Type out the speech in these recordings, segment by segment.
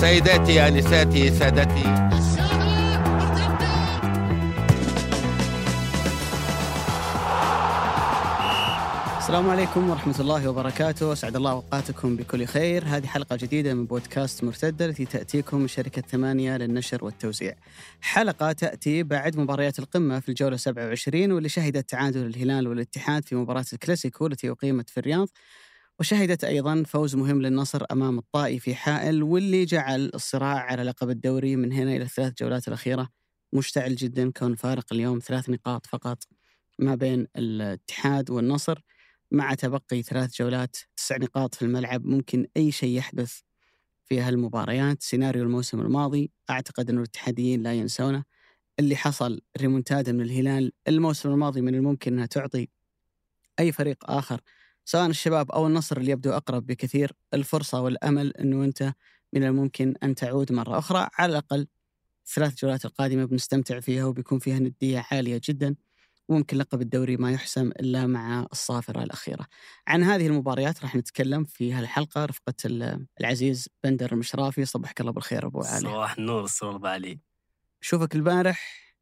سيداتي انساتي سادتي السلام عليكم ورحمة الله وبركاته، أسعد الله أوقاتكم بكل خير، هذه حلقة جديدة من بودكاست مرتدة التي تأتيكم من شركة ثمانية للنشر والتوزيع. حلقة تأتي بعد مباريات القمة في الجولة 27 واللي شهدت تعادل الهلال والاتحاد في مباراة الكلاسيكو التي أقيمت في الرياض. وشهدت أيضا فوز مهم للنصر أمام الطائي في حائل واللي جعل الصراع على لقب الدوري من هنا إلى الثلاث جولات الأخيرة مشتعل جدا كون فارق اليوم ثلاث نقاط فقط ما بين الاتحاد والنصر. مع تبقي ثلاث جولات تسع نقاط في الملعب ممكن أي شيء يحدث في هالمباريات سيناريو الموسم الماضي أعتقد أن الاتحاديين لا ينسونه اللي حصل ريمونتادا من الهلال الموسم الماضي من الممكن أنها تعطي أي فريق آخر سواء الشباب أو النصر اللي يبدو أقرب بكثير الفرصة والأمل أنه أنت من الممكن أن تعود مرة أخرى على الأقل الثلاث جولات القادمة بنستمتع فيها وبيكون فيها ندية عالية جدا وممكن لقب الدوري ما يحسم إلا مع الصافرة الأخيرة. عن هذه المباريات راح نتكلم في هالحلقة رفقة العزيز بندر المشرافي صبحك الله بالخير أبو علي. صباح النور السرور أبو علي. شوفك البارح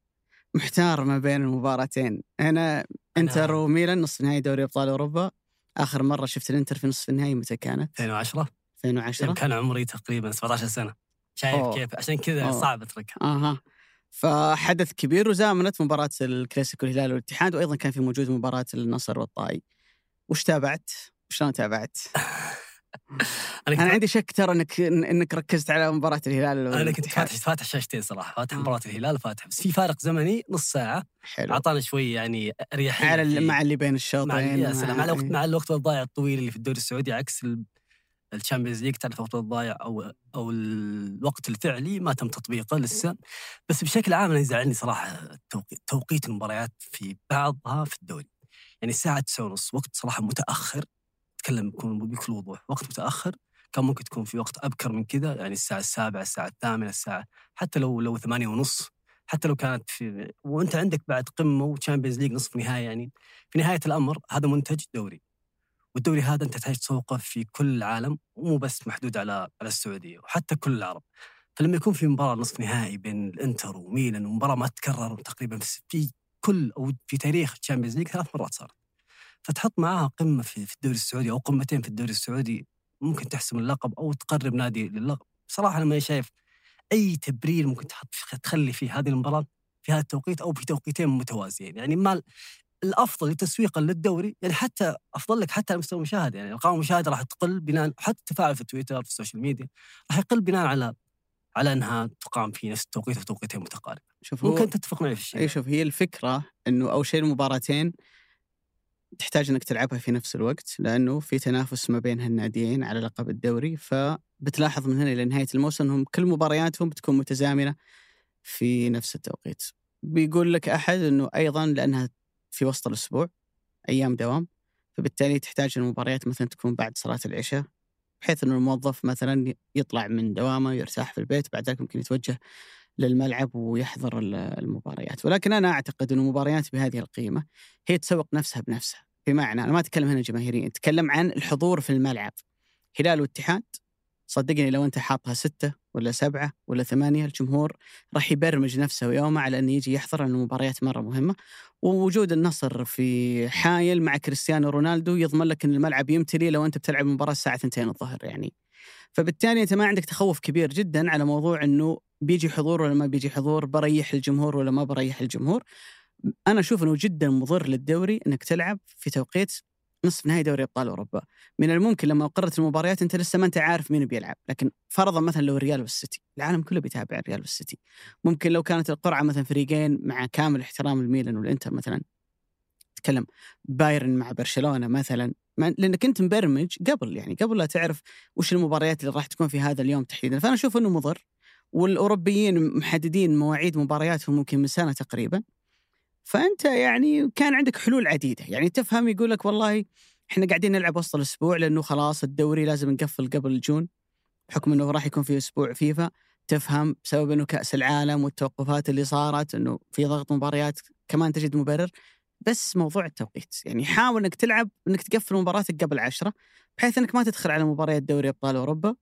محتار ما بين المباراتين، أنا إنتر وميلان نصف نهائي دوري أبطال أوروبا آخر مرة شفت الإنتر في نصف النهائي متى كانت؟ 2010 2010 كان عمري تقريبا 17 سنة. شايف أوه. كيف عشان كذا صعب أتركها. أها فحدث كبير وزامنت مباراة الكلاسيكو الهلال والاتحاد وأيضا كان في موجود مباراة النصر والطائي وش تابعت؟ وشلون تابعت؟ أنا, أنا عندي شك ترى انك إنك ركزت على مباراة الهلال. أنا كنت فاتح فاتح شاشتين صراحة. فاتح مباراة الهلال وفاتح بس في فارق زمني نص ساعة. حلو. أعطانا شوي يعني أريحية على مع اللي بين الشوطين مع, مع, مع الوقت مع الوقت الضايع الطويل اللي في الدوري السعودي عكس ال Champions League تعرف الوقت الضايع أو أو الوقت الفعلي ما تم تطبيقه لسه. بس بشكل عام أنا يزعلني صراحة توقيت المباريات في بعضها في الدوري. يعني الساعة 9 ونص وقت صراحة متأخر. اتكلم بكل وضوح وقت متأخر كان ممكن تكون في وقت أبكر من كذا يعني الساعة السابعة الساعة الثامنة الساعة حتى لو لو ثمانية ونص. حتى لو كانت في وأنت عندك بعد قمة و Champions League نصف نهائي يعني في نهاية الأمر هذا منتج دوري. والدوري هذا أنت تحتاج تسوقه في كل العالم ومو بس محدود على على السعودية وحتى كل العرب. فلما يكون في مباراة نصف نهائي بين الإنتر وميلان ومباراة ما تتكرر تقريبا في كل أو في تاريخ ال Champions League ثلاث مرات صارت. فتحط معاها قمة في, في الدوري السعودي أو قمتين في الدوري السعودي ممكن تحسم اللقب أو تقرب نادي للقب. بصراحه أنا ما شايف أي تبرير ممكن تحط تخلي فيه هذه المباراة في هذا التوقيت أو في توقيتين متوازيين. يعني ما الأفضل تسويقا للدوري يعني حتى أفضل لك حتى على مستوى المشاهدة. يعني ارقام المشاهدة راح تقل بناء حتى التفاعل في تويتر في ال social media راح يقل بناء على على أنها تقام في نفس التوقيت وتوقيتين توقيتين متقاربه. شوف ممكن تتفق معي في الشيء إي شوف هي الفكرة إنه أول شيء المباراتين تحتاج إنك تلعبها في نفس الوقت لأنه في تنافس ما بين هالناديين على لقب الدوري فبتلاحظ من هنا إلى نهاية الموسم إنهم كل مبارياتهم بتكون متزامنة في نفس التوقيت. بيقول لك أحد إنه أيضا لأنها في وسط الأسبوع أيام دوام فبالتالي تحتاج المباريات مثلا تكون بعد صلاة العشاء بحيث أنه الموظف مثلا يطلع من دوامه يرتاح في البيت بعد ذلك ممكن يتوجه للملعب ويحضر المباريات. ولكن أنا أعتقد أن مباريات بهذه القيمة هي تسوق نفسها بنفسها. بمعنى أنا ما أتكلم هنا جماهيريا أتكلم عن الحضور في الملعب. هلال واتحاد صدقني لو أنت حاطها ستة ولا سبعة ولا ثمانية الجمهور راح يبرمج نفسه ويومه على إنه يجي يحضر المباريات مرة مهمة. ووجود النصر في حايل مع كريستيانو رونالدو يضمن لك إن الملعب يمتلي لو أنت بتلعب مباراة الساعة 2 الظهر يعني. فبالتالي أنت ما عندك تخوف كبير جدا على موضوع إنه بيجي حضور ولا ما بيجي حضور بريح الجمهور ولا ما بريح الجمهور. أنا أشوف إنه جدا مضر للدوري إنك تلعب في توقيت نصف نهائي دوري أبطال أوروبا. من الممكن لما قررت المباريات أنت لسه ما أنت عارف مين بيلعب لكن فرضا مثلا لو الريال والسيتي العالم كله بيتابع الريال والسيتي. ممكن لو كانت القرعة مثلا فريقين مع كامل احترام الميلان والإنتر مثلا تكلم بايرن مع برشلونة مثلا لأنك انت مبرمج قبل يعني قبل لا تعرف وش المباريات اللي راح تكون في هذا اليوم تحديدا. فأنا أشوف إنه مضر والأوروبيين محددين مواعيد مبارياتهم ممكن من سنة تقريبا. فأنت يعني كان عندك حلول عديدة. يعني تفهم يقول لك والله إحنا قاعدين نلعب وسط الأسبوع لأنه خلاص الدوري لازم نقفل قبل جون بحكم إنه راح يكون في أسبوع فيفا. تفهم بسبب إنه كأس العالم والتوقفات اللي صارت إنه في ضغط مباريات كمان تجد مبرر. بس موضوع التوقيت يعني حاول إنك تلعب إنك تقفل مباراتك قبل عشرة بحيث إنك ما تدخل على مباريات دوري أبطال أوروبا.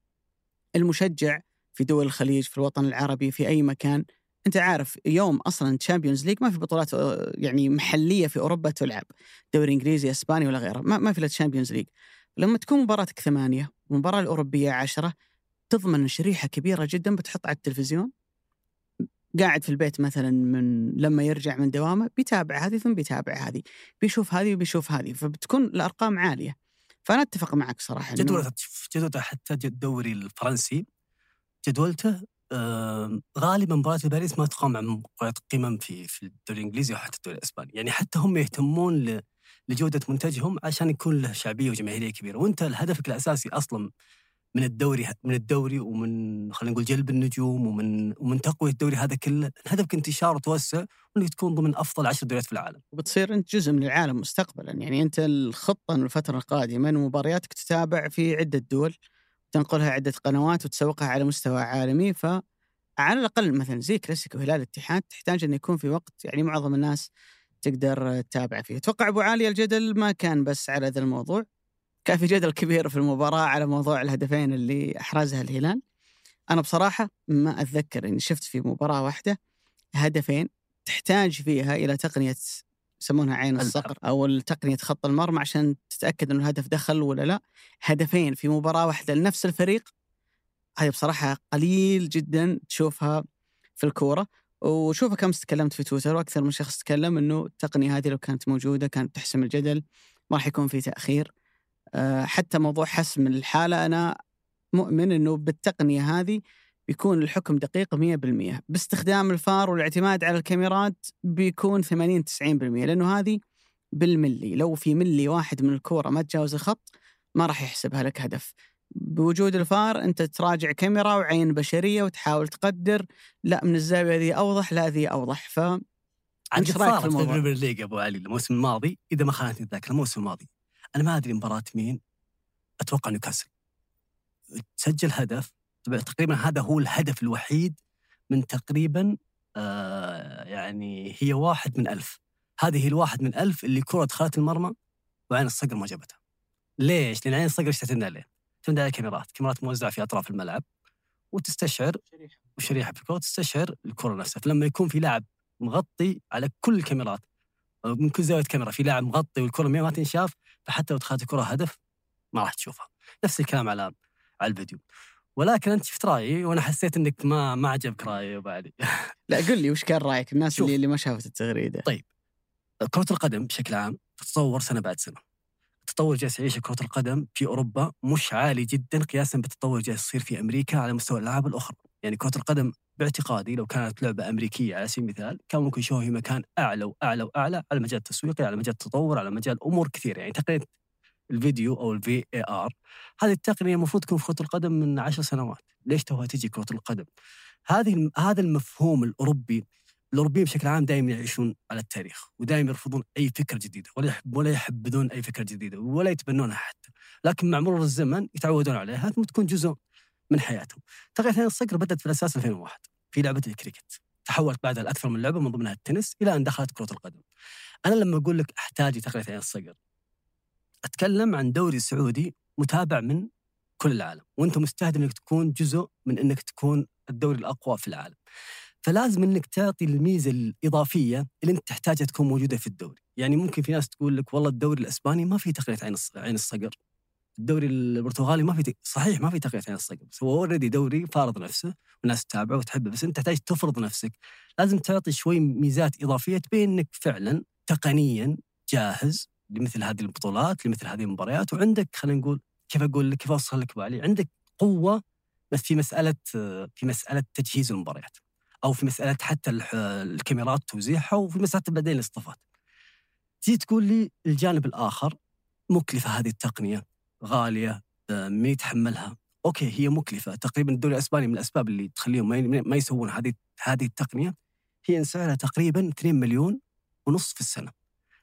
المشجع في دول الخليج في الوطن العربي في أي مكان أنت عارف يوم أصلا Champions League ما في بطولات آه، يعني محلية في أوروبا تلعب. دوري إنجليزي إسباني ولا غيره. ما, ما في إلا Champions League لما تكون مباراتك ثمانية والمباراه الأوروبية عشرة تضمن شريحة كبيرة جدا بتحط على التلفزيون. قاعد في البيت مثلا من لما يرجع من دوامه بيتابع هذه ثم بيتابع هذه. بيشوف هذه وبيشوف هذه. فبتكون الأرقام عالية. فأنا أتفق معك صراحة جدولة حتى الدوري الفرنسي جدولته غالبا مباراة باريس ما تقام مع مباريات قمم في في الدوري الإنجليزي وحتى الدوري الإسباني، يعني حتى هم يهتمون ل- لجودة منتجهم عشان يكون له شعبية وجماهيرية كبيرة، وأنت هدفك الأساسي أصلا من الدوري من الدوري ومن خلينا نقول جلب النجوم ومن ومن تقوية الدوري هذا كله، هدفك انتشار وتوسع وإنك تكون ضمن أفضل عشر دوريات في العالم. وبتصير أنت جزء من العالم مستقبلا. يعني أنت الخطة الفترة القادمة إن مبارياتك تتابع في عدة دول. تنقلها عدة قنوات وتسوقها على مستوى عالمي ف على الأقل مثلا زي كلاسيكو هلال الاتحاد تحتاج إنه يكون في وقت يعني معظم الناس تقدر تتابع فيه. أتوقع أبو علي الجدل ما كان بس على ذا الموضوع كان في جدل كبير في المباراة على موضوع الهدفين اللي أحرزها الهلال. أنا بصراحة ما أتذكر إني شفت في مباراة واحدة هدفين تحتاج فيها إلى تقنية يسمونها عين الصقر أو تقنيه خط المرمى عشان تتأكد إنه الهدف دخل ولا لا. هدفين في مباراة واحدة لنفس الفريق. هذه بصراحة قليل جدا تشوفها في الكورة. وشوفها كم تكلمت في تويتر وأكثر من شخص تكلم إنه التقنية هذه لو كانت موجودة كانت تحسم الجدل ما راح يكون في تأخير. أه، حتى موضوع حسم الحالة أنا مؤمن إنه بالتقنية هذه بيكون الحكم دقيق 100% باستخدام الفار والاعتماد على الكاميرات بيكون 80 90% لأنه هذه بالملي. لو في ملي واحد من الكورة ما تجاوز الخط ما راح يحسبها لك هدف. بوجود الفار أنت تراجع كاميرا وعين بشرية وتحاول تقدر لا من الزاوية ذي أوضح لا ذي أوضح. ف وش رأيك في صارت في الموضوع؟ ال Premier League أبو علي؟ الموسم الماضي إذا ما خانتني الذاكرة الموسم الماضي. أنا ما أدري مباراة مين. أتوقع نيوكاسل. سجل هدف تقريبا هذا هو الهدف الوحيد من تقريبا آه يعني هي واحد من ألف. هذه هي الواحد من ألف اللي كرة دخلت المرمى وعين الصقر ما جابتها. ليش؟ لأن عين الصقر إيش تعتمد عليه؟ تعتمد على كاميرات. كاميرات موزعة في أطراف الملعب. وتستشعر وشريحة في الكرة تستشعر الكرة نفسها. فلما يكون في لاعب مغطي على كل الكاميرات من كل زاوية كاميرا في لاعب مغطي والكرة ما تنشاف فحتى لو دخلت الكرة هدف ما راح تشوفها. نفس الكلام على على الفيديو. ولكن أنت شفت رأيي وأنا حسيت إنك ما ما عجبك رأيي علي لا قل لي وش كان رأيك الناس شوف. اللي اللي ما شافت التغريدة طيب. كرة القدم بشكل عام تتطور سنة بعد سنة. التطور جالس يعيشه كرة القدم في أوروبا مش عالي جدا قياسا بالتطور جالس يصير في أمريكا على مستوى الألعاب الأخرى. يعني كرة القدم باعتقادي لو كانت لعبة أمريكية على سبيل المثال كان ممكن يشوفها في مكان أعلى وأعلى وأعلى على مجال التسويقي على مجال التطور على مجال أمور كثيرة يعني تقنية الفيديو أو الفي إي آر هذه التقنية المفروض تكون في كرة القدم من عشر سنوات. ليش توها تجي كرة القدم؟ هذه هذا المفهوم الأوروبي الأوروبيين بشكل عام دائما يعيشون على التاريخ ودائما يرفضون أي فكرة جديدة ولا يحب ولا يحبذون أي فكرة جديدة ولا يتبنونها حتى لكن مع مرور الزمن يتعودون عليها ثم تكون جزء من حياتهم تقنيه الصقر بدأت في الأساس 2001 في لعبة الكريكت تحولت بعدها لاكثر من لعبة من ضمنها التنس إلى أن دخلت كرة القدم أنا لما أقول لك أحتاج عين الصقر أتكلم عن دوري سعودي متابع من كل العالم وأنت مستهدف إنك تكون جزء من إنك تكون الدوري الأقوى في العالم. فلازم إنك تعطي الميزة الإضافية اللي أنت تحتاجها تكون موجودة في الدوري، يعني ممكن في ناس تقول لك والله الدوري الأسباني ما في تقنيه عين عين الصقر. الدوري البرتغالي ما في صحيح ما في تقنيه عين الصقر، بس هو اوريدي دوري فارض نفسه والناس تتابعه وتحبه، بس أنت تحتاج تفرض نفسك، لازم تعطي شوي ميزات إضافية تبين إنك فعلا تقنيا جاهز لمثل هذه البطولات، لمثل هذه المباريات وعندك خلينا نقول كيف أقول لك كيف أوصل لك بالي، عندك قوة بس في مسألة في مسألة تجهيز المباريات. أو في مسألة حتى الكاميرات توزيعها وفي مسألة بعدين الاصطفات. تجي تقول لي الجانب الآخر مكلفة هذه التقنية غالية آه، مين يتحملها؟ أوكي هي مكلفة تقريبا الدوري الإسباني من الأسباب اللي تخليهم ما يسوون هذه هذه التقنية هي إن سعرها تقريبا 2 مليون ونص في السنة.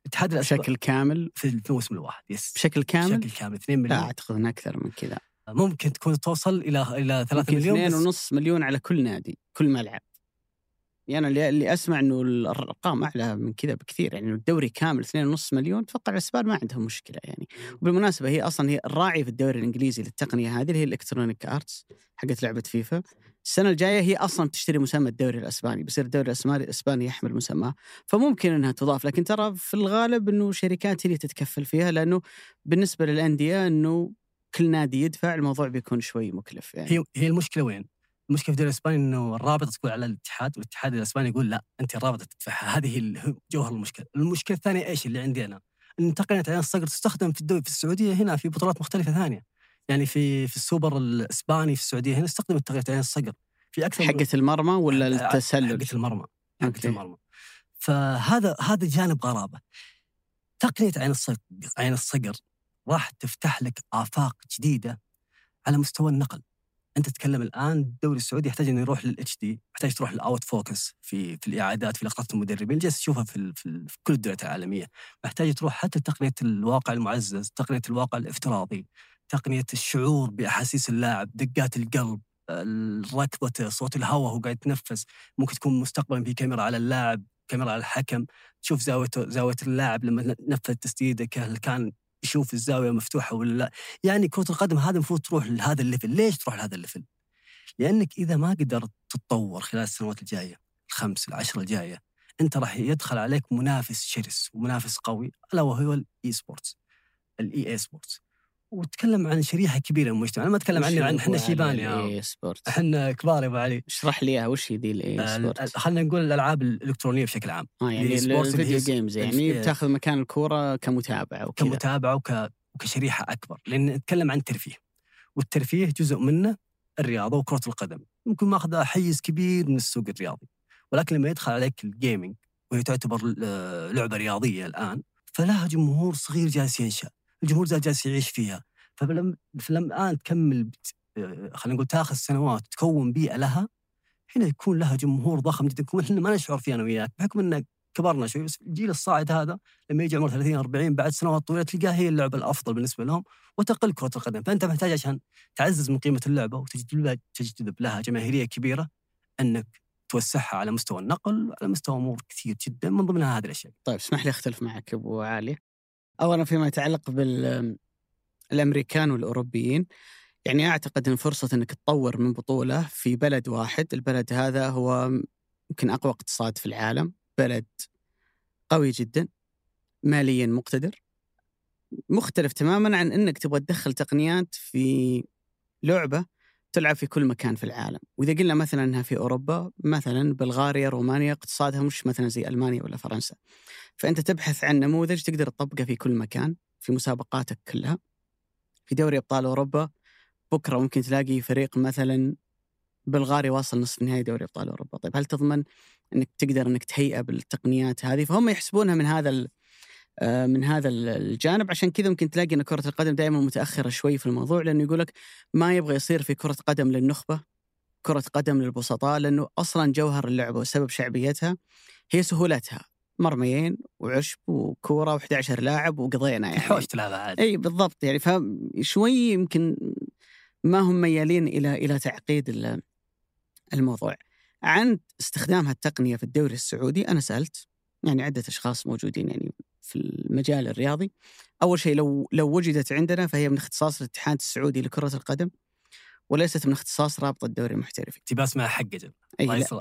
اتحاد الاسبان بشكل كامل؟ في الموسم الواحد بس بشكل كامل؟ بشكل كامل 2 لا مليون. أعتقد انها أكثر من كذا. ممكن تكون توصل إلى إلى 3 ممكن مليون اثنين بس ونص مليون على كل نادي كل ملعب. يعني اللي, اللي أسمع إنه الأرقام أعلى من كذا بكثير يعني الدوري كامل اثنين ونص مليون أتوقع الاسبان ما عندهم مشكلة يعني. وبالمناسبة هي أصلا هي الراعي في الدوري الإنجليزي للتقنية هذه اللي هي ال Electronic Arts حقت لعبة فيفا. السنة الجاية هي أصلا بتشتري مسمى الدوري الأسباني بيصير الدوري الاسباني الإسباني يحمل مسماه فممكن إنها تضاف لكن ترى في الغالب إنه شركات هي اللي تتكفل فيها لأنه بالنسبة للأندية إنه كل نادي يدفع الموضوع بيكون شوي مكلف يعني هي هي المشكلة وين؟ المشكلة في الدوري الإسباني إنه الرابطة تقول على الاتحاد والاتحاد الإسباني يقول لا أنت الرابطة تدفعها هذه جوهر المشكلة، المشكلة الثانية إيش اللي عندي أنا؟ إن تقنيه عين الصقر تستخدم في الدوري في السعودية هنا في بطولات مختلفة ثانية. يعني في في السوبر الإسباني في السعودية هنا استخدمت تقنيه عين الصقر. في أكثر من- حقة المرمى ولا التسلل؟ حقة المرمى حقة okay. المرمى. فهذا هذا جانب غرابة. تقنية عين الصقر عين الصقر راح تفتح لك آفاق جديدة على مستوى النقل. أنت تتكلم الآن الدوري السعودي يحتاج إنه يروح لل HD يحتاج تروح لل out focus في في الإعادات في لقطات المدربين. جالس تشوفها في, في, في كل الدوريات العالمية. محتاج تروح حتى تقنيه الواقع المعزز تقنية الواقع الافتراضي. تقنية الشعور بأحاسيس اللاعب دقات القلب الركضة صوت الهواء وهو قاعد يتنفس. ممكن تكون مستقبلا في كاميرا على اللاعب كاميرا على الحكم. تشوف زاوية زاوية اللاعب لما نفذ تسديده هل كان يشوف الزاوية مفتوحة ولا لا. يعني كرة القدم هذا المفروض تروح لهذا ال level. ليش تروح لهذا ال level؟ لأنك إذا ما قدرت تتطور خلال السنوات الجاية الخمس العشر الجاية أنت راح يدخل عليك منافس شرس ومنافس قوي ألا وهو ال e-sports ال e e-sports وتكلم عن شريحة كبيرة من المجتمع أنا ما أتكلم عني عن إحنا شيبان يا sport إحنا كبار يا أبو علي. اشرح لي اياها وش هي ذي ال e ال- sport خلينا نقول الألعاب الإلكترونية بشكل عام. آه يعني ال video games يعني الف- بتاخذ مكان الكورة كمتابعة وكذا. كمتابعة وك... وكشريحة أكبر لأن نتكلم عن ترفيه والترفيه جزء منه الرياضة وكرة القدم. ممكن ماخذ حيز كبير من السوق الرياضي ولكن لما يدخل عليك الجيمنج وهي تعتبر آه، لعبة رياضية الآن فلها جمهور صغير جالس ينشأ. الجمهور ذا جالس يعيش فيها. فلما الان تكمل آه، خلينا نقول تاخذ سنوات تكون بيئة لها هنا يكون لها جمهور ضخم جدا. يكون إحنا ما نشعر فيه أنا وياك بحكم إن كبرنا شوي بس الجيل الصاعد هذا لما يجي عمره 30 40 بعد سنوات طويلة تلقاها هي اللعبة الأفضل بالنسبة لهم وتقل كرة القدم. فأنت محتاج عشان تعزز من قيمة اللعبة وتجذب لها تجذب لها جماهيرية كبيرة أنك توسعها على مستوى النقل وعلى مستوى أمور كثير جدا من ضمنها هذه الأشياء. طيب اسمح لي أختلف معك أبو علي. اولا فيما يتعلق بال الأمريكان والأوروبيين يعني أعتقد إن فرصة إنك تطور من بطولة في بلد واحد، البلد هذا هو يمكن أقوى اقتصاد في العالم، بلد قوي جدا ماليا مقتدر مختلف تماما عن إنك تبغى تدخل تقنيات في لعبة تلعب في كل مكان في العالم، وإذا قلنا مثلا إنها في أوروبا مثلا بلغاريا رومانيا اقتصادها مش مثلا زي ألمانيا ولا فرنسا. فأنت تبحث عن نموذج تقدر تطبقه في كل مكان في مسابقاتك كلها. في دوري أبطال أوروبا بكرة ممكن تلاقي فريق مثلا بلغاري واصل نصف نهائي دوري أبطال أوروبا، طيب هل تضمن إنك تقدر إنك تهيئه بالتقنيات هذه؟ فهم يحسبونها من هذا من هذا ال- الجانب عشان كذا ممكن تلاقي إن كرة القدم دائما متأخرة شوي في الموضوع لأنه يقول لك ما يبغى يصير في كرة قدم للنخبة كرة قدم للبسطاء لأنه أصلا جوهر اللعبة وسبب شعبيتها هي سهولتها مرميين وعشب وكورة و11 لاعب وقضينا يعني حوش تلعبها عادي. إي بالضبط يعني فشوي يمكن ما هم ميالين إلى إلى تعقيد ال- الموضوع. عن استخدامها التقنيه في الدوري السعودي أنا سألت يعني عدة أشخاص موجودين يعني في المجال الرياضي. أول شيء لو لو وجدت عندنا فهي من اختصاص الاتحاد السعودي لكرة القدم وليست من اختصاص رابطة الدوري المحترفي. تبى اسمها حق جد.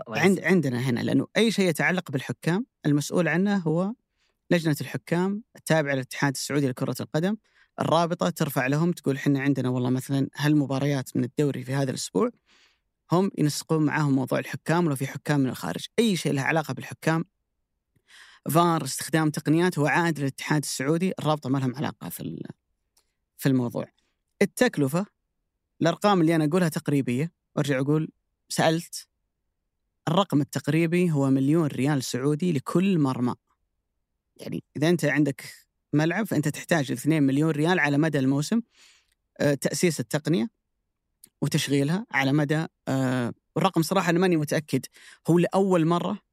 عند عندنا هنا لأنه أي شيء يتعلق بالحكام المسؤول عنه هو لجنة الحكام التابعة للاتحاد السعودي لكرة القدم الرابطة ترفع لهم تقول إحنا عندنا والله مثلا هالمباريات من الدوري في هذا الأسبوع هم ينسقون معاهم موضوع الحكام ولو في حكام من الخارج أي شيء له علاقة بالحكام فار استخدام تقنيات هو عائد للاتحاد السعودي الرابطة ما لهم علاقة في في الموضوع. التكلفة الأرقام اللي أنا أقولها تقريبية. وارجع أقول سألت الرقم التقريبي هو مليون ريال سعودي لكل مرمى. يعني إذا أنت عندك ملعب فأنت تحتاج 2 مليون ريال على مدى الموسم آه، تأسيس التقنية وتشغيلها على مدى آه، والرقم صراحة أنا ماني متأكد. هو لأول مرة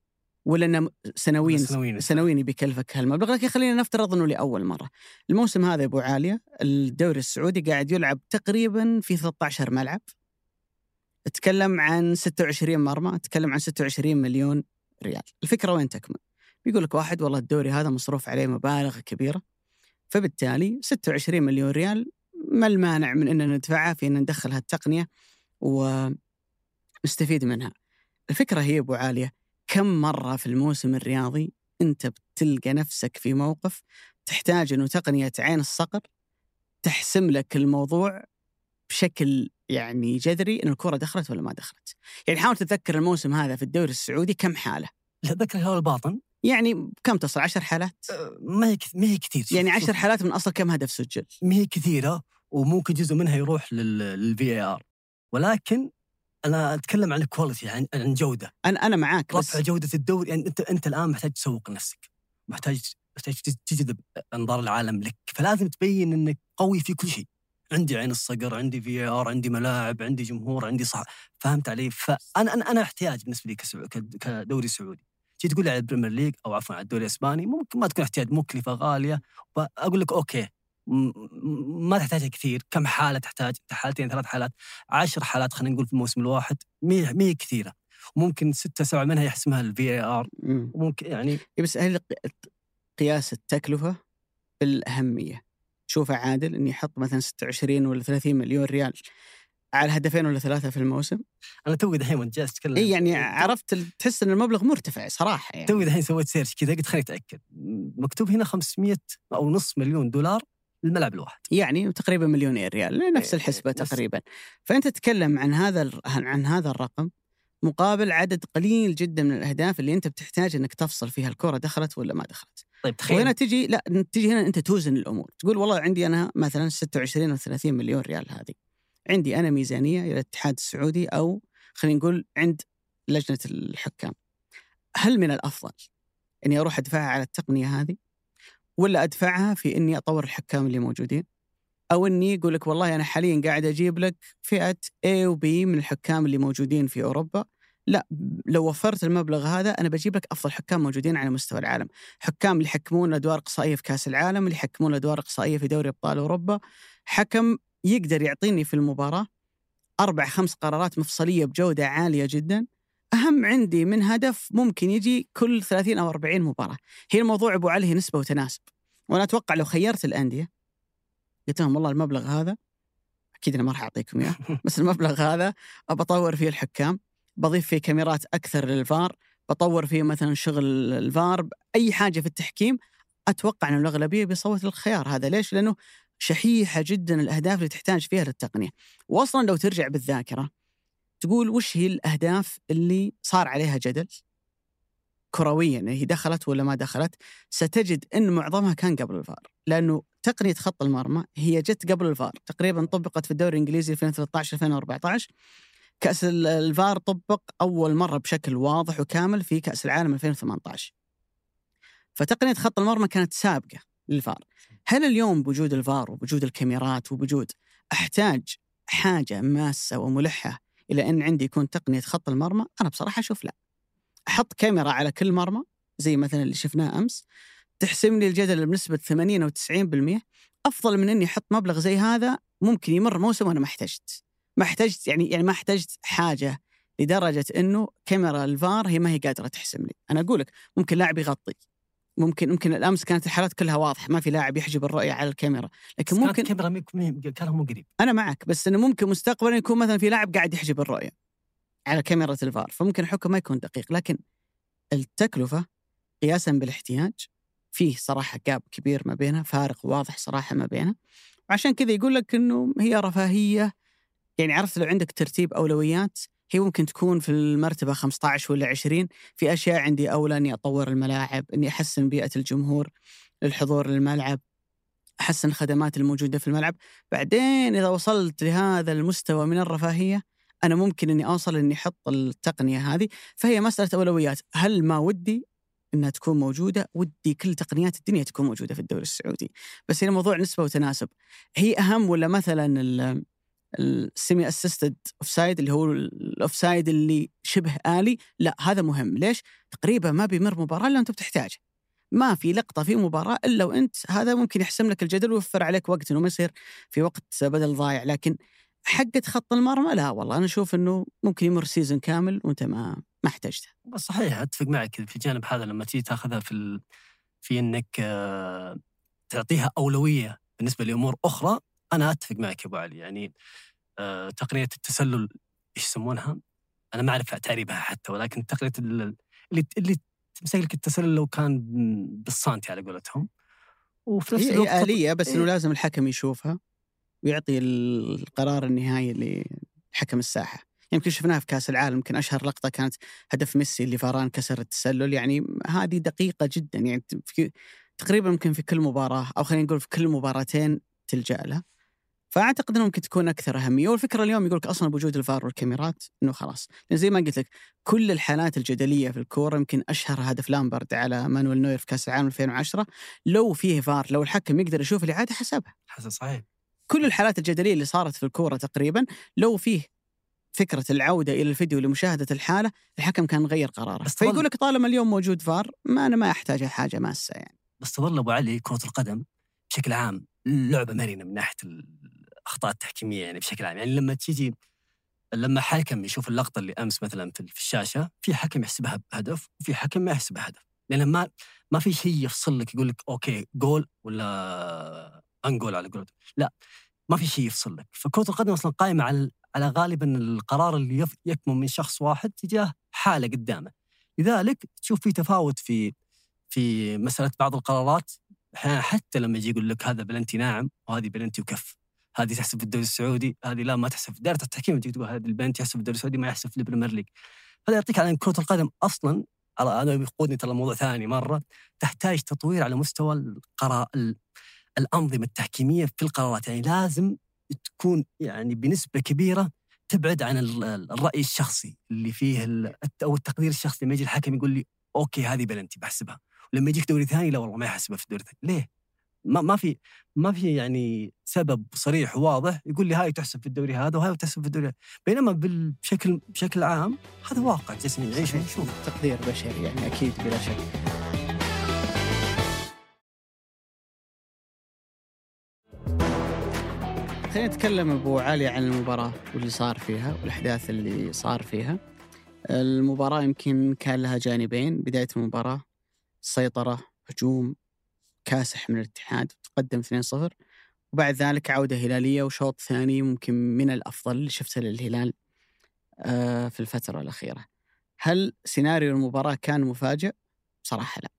ولا إنه سنويا سنويا. سنويا بيكلفك هالمبلغ لكن خلينا نفترض إنه لأول مرة. الموسم هذا يا أبو عالية الدوري السعودي قاعد يلعب تقريبا في 13 ملعب. أتكلم عن 26 مرمى، أتكلم عن 26 مليون ريال. الفكرة وين تكمن؟ بيقول لك واحد والله الدوري هذا مصروف عليه مبالغ كبيرة. فبالتالي 26 مليون ريال ما المانع من إننا ندفعها في إن ندخل هالتقنية و نستفيد منها الفكرة هي أبو عالية كم مرة في الموسم الرياضي أنت بتلقى نفسك في موقف تحتاج إنه تقنية عين الصقر تحسم لك الموضوع بشكل يعني جذري إن الكرة دخلت ولا ما دخلت. يعني حاول تتذكر الموسم هذا في الدوري السعودي كم حالة؟ لا ذكر الهواء الباطن يعني كم تصل 10 حالات؟ أه، ما هي ما هي كثير يعني شوف- 10 شوف، حالات من أصل كم هدف سجل؟ ما هي كثيرة وممكن جزء منها يروح للفي اي ار ولكن أنا أتكلم عن ال quality عن عن جودة. أنا أنا معاك بس رفع جودة الدوري يعني أنت أنت الآن محتاج تسوق لنفسك. محتاج محتاج تجذب أنظار العالم لك. فلازم تبين إنك قوي في كل شيء. عندي عين الصقر عندي في ار عندي ملاعب عندي جمهور عندي صح فهمت علي؟ فأنا أنا أنا احتياج بالنسبة لي كسعو- كدوري سعودي. تجي تقول لي على ال Premier League أو عفوا على الدوري الإسباني ممكن ما تكون احتياج مكلفة غالية. أقول لك okay ما تحتاج كثير. كم حالة تحتاج؟ حالتين ثلاث حالات عشر حالات خلينا نقول في الموسم الواحد. ما هي- كثيرة. وممكن ستة سبعة منها يحسمها الفي اي ار مم. وممكن يعني إيه بس هل قياس التكلفة بالأهمية؟ شوفه عادل اني أحط مثلا 26 ولا 30 مليون ريال على هدفين ولا ثلاثة في الموسم. أنا توي دحين وأنت جالس تتكلم. اي يعني عرفت تحس إن المبلغ مرتفع صراحة يعني. توي دحين سويت search كذا قلت خليني أتأكد. مكتوب هنا 500 أو نص مليون دولار. للملعب الواحد يعني تقريبا مليونين ريال نفس إيه، الحسبة نفس- تقريبا. فأنت تتكلم عن هذا عن هذا الرقم مقابل عدد قليل جدا من الأهداف اللي أنت بتحتاج إنك تفصل فيها الكرة دخلت ولا ما دخلت. طيب تخيل وهنا تجي لا تجي هنا أنت توزن الأمور. تقول والله عندي أنا مثلا 26 أو 30 مليون ريال هذه. عندي أنا ميزانية إلى الاتحاد السعودي أو خلينا نقول عند لجنة الحكام. هل من الأفضل إني أروح أدفعها على التقنية هذه؟ ولا أدفعها في إني أطور الحكام اللي موجودين؟ أو إني يقول لك والله أنا حاليا قاعد أجيب لك فئة A و B من الحكام اللي موجودين في أوروبا. لا لو وفرت المبلغ هذا أنا بجيب لك أفضل حكام موجودين على مستوى العالم. حكام اللي يحكمون أدوار إقصائية في كأس العالم اللي يحكمون أدوار إقصائية في دوري أبطال أوروبا. حكم يقدر يعطيني في المباراة أربع خمس قرارات مفصلية بجودة عالية جدا. أهم عندي من هدف ممكن يجي كل 30 أو 40 مباراة. هي الموضوع أبو علي هي نسبة وتناسب. وأنا أتوقع لو خيرت الأندية قلت لهم والله المبلغ هذا أكيد أنا ما راح أعطيكم إياه بس المبلغ هذا أطور فيه الحكام بضيف فيه كاميرات أكثر للفار بطور فيه مثلا شغل الفار أي حاجة في التحكيم أتوقع ان الأغلبية بيصوت الخيار هذا. ليش؟ لأنه شحيحة جدا الأهداف اللي تحتاج فيها للتقنية. واصلا لو ترجع بالذاكرة تقول وش هي الأهداف اللي صار عليها جدل؟ كرويا هي دخلت ولا ما دخلت؟ ستجد إن معظمها كان قبل الفار لأنه تقنية خط المرمى هي جت قبل الفار تقريبا طبقت في الدوري الإنجليزي 2013 2014 كأس ال- الفار طبق أول مرة بشكل واضح وكامل في كأس العالم 2018 فتقنية خط المرمى كانت سابقة للفار. هل اليوم بوجود الفار وبوجود الكاميرات وبوجود أحتاج حاجة ماسة وملحة إلى أن عندي يكون تقنية خط المرمى أنا بصراحة أشوف لا. أحط كاميرا على كل مرمى زي مثلا اللي شفناه أمس تحسم لي الجدل بنسبة 80 أو 90% أفضل من إني أحط مبلغ زي هذا ممكن يمر موسم وأنا ما احتجت. ما احتجت يعني يعني ما احتجت حاجة لدرجة إنه كاميرا الفار هي ما هي قادرة تحسم لي أنا أقول لك ممكن لاعب يغطي. ممكن ممكن الامس كانت الحالات كلها واضحة ما في لاعب يحجب الرؤية على الكاميرا. لكن ممكن الكاميرا مي- مي- كان مو قريب. أنا معك بس إنه ممكن مستقبلا يكون مثلا في لاعب قاعد يحجب الرؤية على كاميرا الفار. فممكن الحكم ما يكون دقيق لكن التكلفة قياسا بالاحتياج فيه صراحة جاب كبير ما بينها فارق واضح صراحة ما بينها. وعشان كذا يقول لك إنه هي رفاهية يعني عرفت لو عندك ترتيب أولويات هي ممكن تكون في المرتبة 15 ولا 20 في أشياء عندي أولى إني أطور الملاعب إني أحسن بيئة الجمهور للحضور للملعب أحسن الخدمات الموجودة في الملعب. بعدين إذا وصلت لهذا المستوى من الرفاهية أنا ممكن إني أوصل إني أحط التقنية هذه. فهي مسألة أولويات. هل ما ودي إنها تكون موجودة؟ ودي كل تقنيات الدنيا تكون موجودة في الدوري السعودي. بس هنا موضوع نسبة وتناسب. هي أهم ولا مثلا ال semi assisted offside اللي هو ال offside اللي شبه آلي لا هذا مهم. ليش؟ تقريبا ما بيمر مباراة إلا انت بتحتاج. ما في لقطة في مباراة إلا وأنت هذا ممكن يحسم لك الجدل ويوفر عليك وقت إنه ما يصير في وقت بدل ضايع. لكن حقة خط المرمى لا والله. أنا أشوف إنه ممكن يمر season كامل وأنت ما ما احتجته. صحيح أتفق معك في الجانب هذا لما تيجي تأخذها في ال... في إنك آه، تعطيها أولوية بالنسبة لأمور أخرى أنا أتفق معك يا أبو علي يعني آه، تقنية التسلل إيش يسمونها؟ أنا ما أعرف تعريبها حتى ولكن تقنية ال- اللي اللي تمسك لك التسلل لو كان بالسانتي على قولتهم وفي نفس الوقت هي آلية بس إنه إيه. لازم الحكم يشوفها ويعطي القرار النهائي لحكم الساحة يمكن شفناها في كأس العالم يمكن أشهر لقطة كانت هدف ميسي اللي فاران كسر التسلل يعني هذه دقيقة جدا يعني في تقريبا يمكن في كل مباراة أو خلينا نقول في كل مباراتين تلجأ لها فأعتقد إنه ممكن تكون أكثر أهمية. والفكرة اليوم يقول لك أصلا بوجود الفار والكاميرات إنه خلاص. لأن زي ما قلت لك كل الحالات الجدلية في الكورة يمكن أشهر هدف لامبرد على مانويل نوير في كأس العالم 2010 لو فيه فار لو الحكم يقدر يشوف الاعاده حسبها. حسن صحيح. كل الحالات الجدلية اللي صارت في الكورة تقريبا لو فيه فكرة العودة إلى الفيديو لمشاهدة الحالة الحكم كان غير قراره. فيقول لك طالما اليوم موجود فار ما أنا ما أحتاج حاجة ماسة يعني. بس تظل أبو علي كرة القدم بشكل عام لعبة مرنة من ناحية الاخطاء التحكيميه يعني بشكل عام. يعني لما تيجي لما حكم يشوف اللقطة اللي أمس مثلا في الشاشة في حكم يحسبها بهدف وفي حكم ما يحسبها هدف لأن ما ما في شيء يفصل لك يقول لك okay goal ولا no goal على قولتهم. لا ما في شيء يفصل لك. فكرة القدم أصلا قائمة على على غالبا القرار اللي يكمن من شخص واحد تجاه حالة قدامه. لذلك تشوف في تفاوت في في مسألة بعض القرارات. أحيانا حتى لما يجي يقول لك هذا بلنتي ناعم وهذه بلنتي وكف. هذه تحسب في الدوري السعودي هذه لا ما تحسب في دائرة التحكيم تجي تقول هذه البلنتي يحسب في الدوري السعودي ما يحسب في ال Premier League. هذا يعطيك على إن كرة القدم أصلا هذا يقودني ترى موضوع ثاني مرة تحتاج تطوير على مستوى القرار ال- الأنظمة التحكيمية في القرارات. يعني لازم تكون يعني بنسبة كبيرة تبعد عن ال- ال- الرأي الشخصي اللي فيه أو التقدير الشخصي. لما يجي الحكم يقول لي okay هذه بلنتي بحسبها. ولما يجيك دوري ثاني لا والله ما يحسبها في الدوري الثاني. ليه؟ ما ما في ما في يعني سبب صريح وواضح يقول لي هاي تحسب في الدوري هذا وهاي تحسب في الدوري. بينما بشكل بشكل عام هذا واقع جالسين نعيشه ونشوف تقدير بشري يعني أكيد بلا شك. خلينا نتكلم أبو علي عن المباراة واللي صار فيها والأحداث اللي صار فيها. المباراة يمكن كان لها جانبين. بداية المباراة سيطرة هجوم كاسح من الاتحاد تقدم 2-0 وبعد ذلك عودة هلالية وشوط ثاني ممكن من الأفضل اللي شفته للهلال آه، في الفترة الأخيرة هل سيناريو المباراة كان مفاجئ؟ بصراحة لا.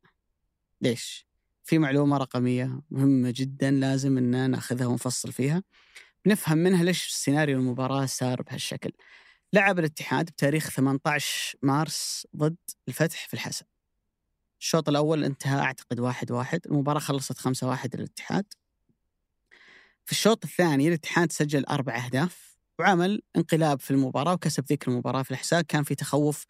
ليش؟ في معلومة رقمية مهمة جدا لازم إن نأخذها ونفصل فيها. نفهم منها ليش سيناريو المباراة صار بهالشكل. لعب الاتحاد بتاريخ 18 مارس ضد الفتح في الحسا. الشوط الأول انتهى أعتقد واحد واحد المباراة خلصت خمسة واحد للاتحاد. في الشوط الثاني الاتحاد سجل أربع أهداف وعمل انقلاب في المباراة وكسب ذيك المباراة في الحساء كان في تخوف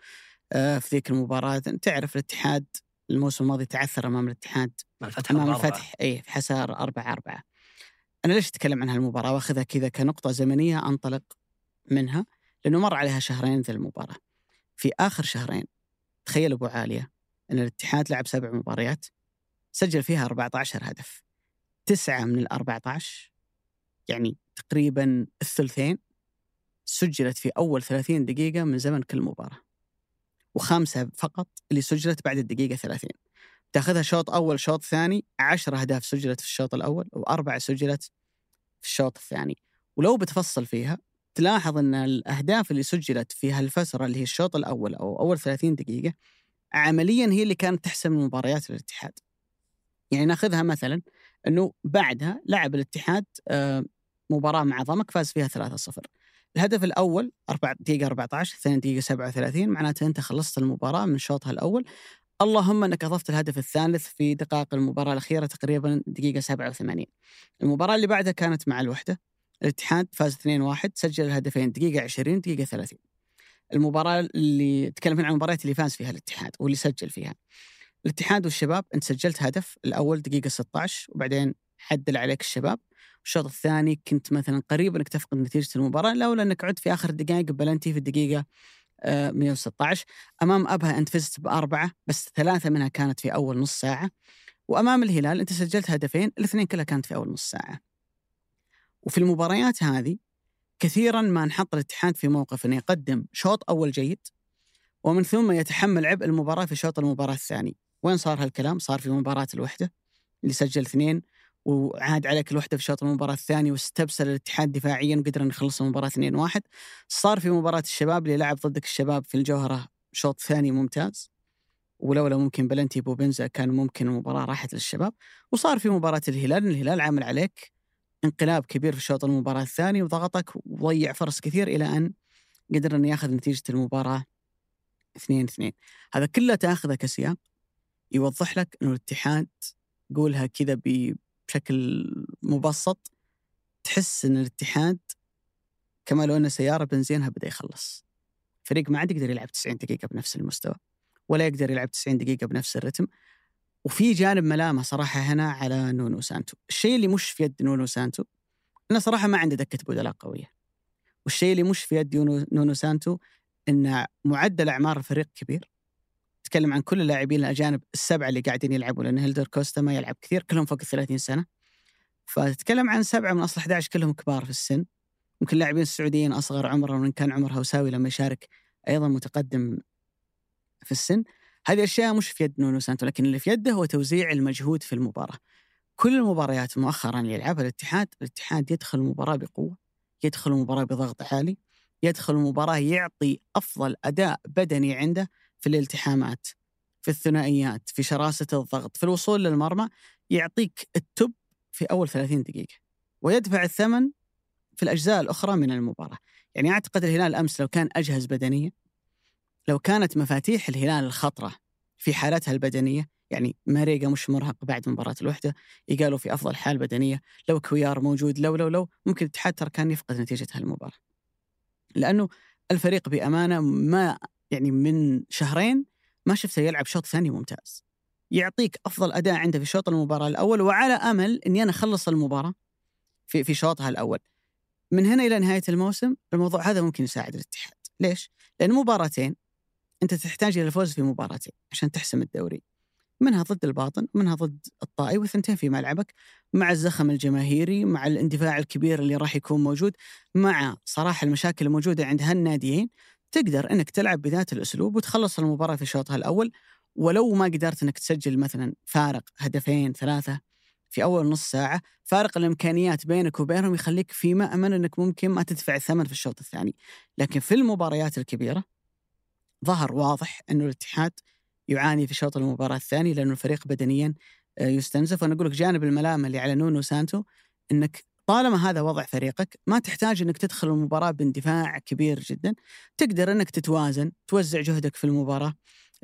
آه، في ذيك المباراة. تعرف الاتحاد الموسم الماضي تعثر أمام الاتحاد الفتح الأربعة. الفتح اي في حسار 4 4 أنا ليش أتكلم عن هالمباراة؟ وأخذها كذا كنقطة زمنية أنطلق منها لأنه مر عليها شهرين ذي المباراة. في آخر شهرين تخيل أبو عالية إن الاتحاد لعب سبع مباريات سجل فيها 14 هدف. تسعة من ال 14 يعني تقريبا الثلثين سجلت في أول 30 دقيقة من زمن كل مباراة. وخامسه فقط اللي سجلت بعد الدقيقة 30 تاخذها شوط أول شوط ثاني 10 أهداف سجلت في الشوط الأول وأربعة سجلت في الشوط الثاني. ولو بتفصل فيها تلاحظ إن الأهداف اللي سجلت في هالفترة اللي هي الشوط الأول أو أول 30 دقيقة عمليا هي اللي كانت تحسم مباريات الاتحاد. يعني ناخذها مثلا إنه بعدها لعب الاتحاد آه، مباراة مع ضمك فاز فيها 3-0. الهدف الأول 4 دقيقة 14 الثاني دقيقة 37 معناته أنت خلصت المباراة من شوطها الأول اللهم إنك أضفت الهدف الثالث في دقائق المباراة الأخيرة تقريبا دقيقة 87. المباراة اللي بعدها كانت مع الوحدة الاتحاد فاز 2-1 سجل الهدفين دقيقة 20 دقيقة 30. المباراة اللي تكلم عن المباريات اللي فاز فيها الاتحاد واللي سجل فيها. الاتحاد والشباب انت سجلت هدف الأول دقيقة 16 وبعدين عدل عليك الشباب. الشوط الثاني كنت مثلا قريب إنك تفقد نتيجة المباراة لولا إنك عدت في آخر الدقائق بلنتي في الدقيقة آه، 116 أمام أبها أنت فزت بأربعة بس ثلاثة منها كانت في أول نص ساعة وأمام الهلال أنت سجلت هدفين الاثنين كلها كانت في أول نص ساعة. وفي المباريات هذه كثيرا ما نحط الاتحاد في موقف إنه يقدم شوط أول جيد ومن ثم يتحمل عبء المباراة في شوط المباراة الثاني. وين صار هالكلام؟ صار في مباراة الوحدة اللي سجل اثنين وعاد عليك الوحده في شوط المباراة الثاني واستبسل الاتحاد دفاعيا وقدر نخلص المباراة 2-1 صار في مباراة الشباب اللي لعب ضدك الشباب في الجوهرة شوط ثاني ممتاز ولولا ممكن بلنتي بوبنزا كان ممكن المباراه راحت للشباب وصار في مباراة الهلال الهلال عامل عليك انقلاب كبير في شوط المباراة الثاني وضغطك وضيع فرص كثير إلى أن قدر انه يأخذ نتيجة المباراة 2 2 هذا كله تأخذه كسياق يوضح لك إنه الاتحاد قولها كذا بشكل مبسط تحس إن الاتحاد كما لو ان سيارة بنزينها بدأ يخلص. فريق ما عاد يقدر يلعب 90 دقيقة بنفس المستوى ولا يقدر يلعب 90 دقيقة بنفس الرتم. وفي جانب ملامه صراحة هنا على نونو سانتو. الشيء اللي مش في يد نونو سانتو انه صراحة ما عنده دكة بدلاء قوية. والشيء اللي مش في يد نونو سانتو إن معدل أعمار الفريق كبير. تكلم عن كل اللاعبين الأجانب السبعة اللي قاعدين يلعبوا لأن هيلدر كوستا ما يلعب كثير كلهم فوق ال 30 سنة. فتتكلم عن سبعة من أصل 11 كلهم كبار في السن. يمكن اللاعبين السعوديين أصغر عمرا وإن كان عمر هوساوي لما يشارك أيضا متقدم في السن. هذه أشياء مش في يد نونو سانتو لكن اللي في يده هو توزيع المجهود في المباراة. كل المباريات مؤخرا اللي يلعبها الاتحاد الاتحاد يدخل المباراة بقوة يدخل المباراة بضغط عالي يدخل المباراة يعطي أفضل أداء بدني عنده في الالتحامات في الثنائيات في شراسة الضغط في الوصول للمرمى يعطيك التب في أول 30 دقيقة ويدفع الثمن في الأجزاء الأخرى من المباراة. يعني أعتقد الهلال أمس لو كان أجهز بدنيا لو كانت مفاتيح الهلال الخطرة في حالتها البدنية يعني ماريجا مش مرهق بعد مباراة الوحدة يقالوا في أفضل حال بدنية لو كويار موجود لو لو لو ممكن الاتحاد ترى كان يفقد نتيجة هالمباراة. لأنه الفريق بأمانة ما يعني من شهرين ما شفته يلعب شوط ثاني ممتاز. يعطيك أفضل أداء عنده في شوط المباراة الأول وعلى أمل أني أنا أخلص المباراة في في شوطها الأول. من هنا إلى نهاية الموسم الموضوع هذا ممكن يساعد الاتحاد. ليش؟ لأن مباراتين أنت تحتاج إلى الفوز في مباراتين عشان تحسم الدوري. منها ضد الباطن منها ضد الطائي والثنتين في ملعبك مع الزخم الجماهيري مع الاندفاع الكبير اللي راح يكون موجود مع صراحة المشاكل الموجودة عند هالناديين تقدر إنك تلعب بذات الأسلوب وتخلص المباراة في شوطها الأول. ولو ما قدرت إنك تسجل مثلا فارق هدفين ثلاثة في أول نص ساعة فارق الإمكانيات بينك وبينهم يخليك في مأمن إنك ممكن ما تدفع الثمن في الشوط الثاني. لكن في المباريات الكبيرة ظهر واضح أنه الاتحاد يعاني في شوط المباراة الثاني لأنه الفريق بدنيا آه، يستنزف. وأنا أقول لك جانب الملامة اللي على نونو سانتو إنك طالما هذا وضع فريقك ما تحتاج إنك تدخل المباراة باندفاع كبير جدا. تقدر إنك تتوازن توزع جهدك في المباراة.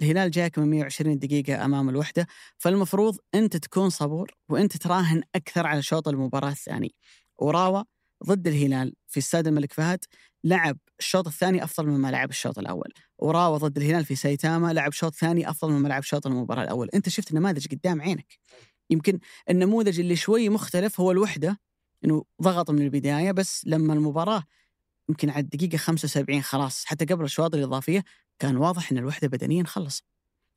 الهلال جاك من 120 دقيقة أمام الوحدة. فالمفروض أنت تكون صبور وأنت تراهن أكثر على شوط المباراة الثاني. وراوة ضد الهلال في استاد الملك فهد لعب الشوط الثاني أفضل مما لعب الشوط الأول. وراوة ضد الهلال في سايتاما لعب شوط ثاني أفضل مما لعب شوط المباراة الأول. أنت شفت نماذج قدام عينك. يمكن النموذج اللي شوي مختلف هو الوحدة إنه ضغط من البداية بس لما المباراة يمكن على الدقيقة 75 خلاص حتى قبل الاشواط الإضافية كان واضح إن الوحدة بدنيا خلص.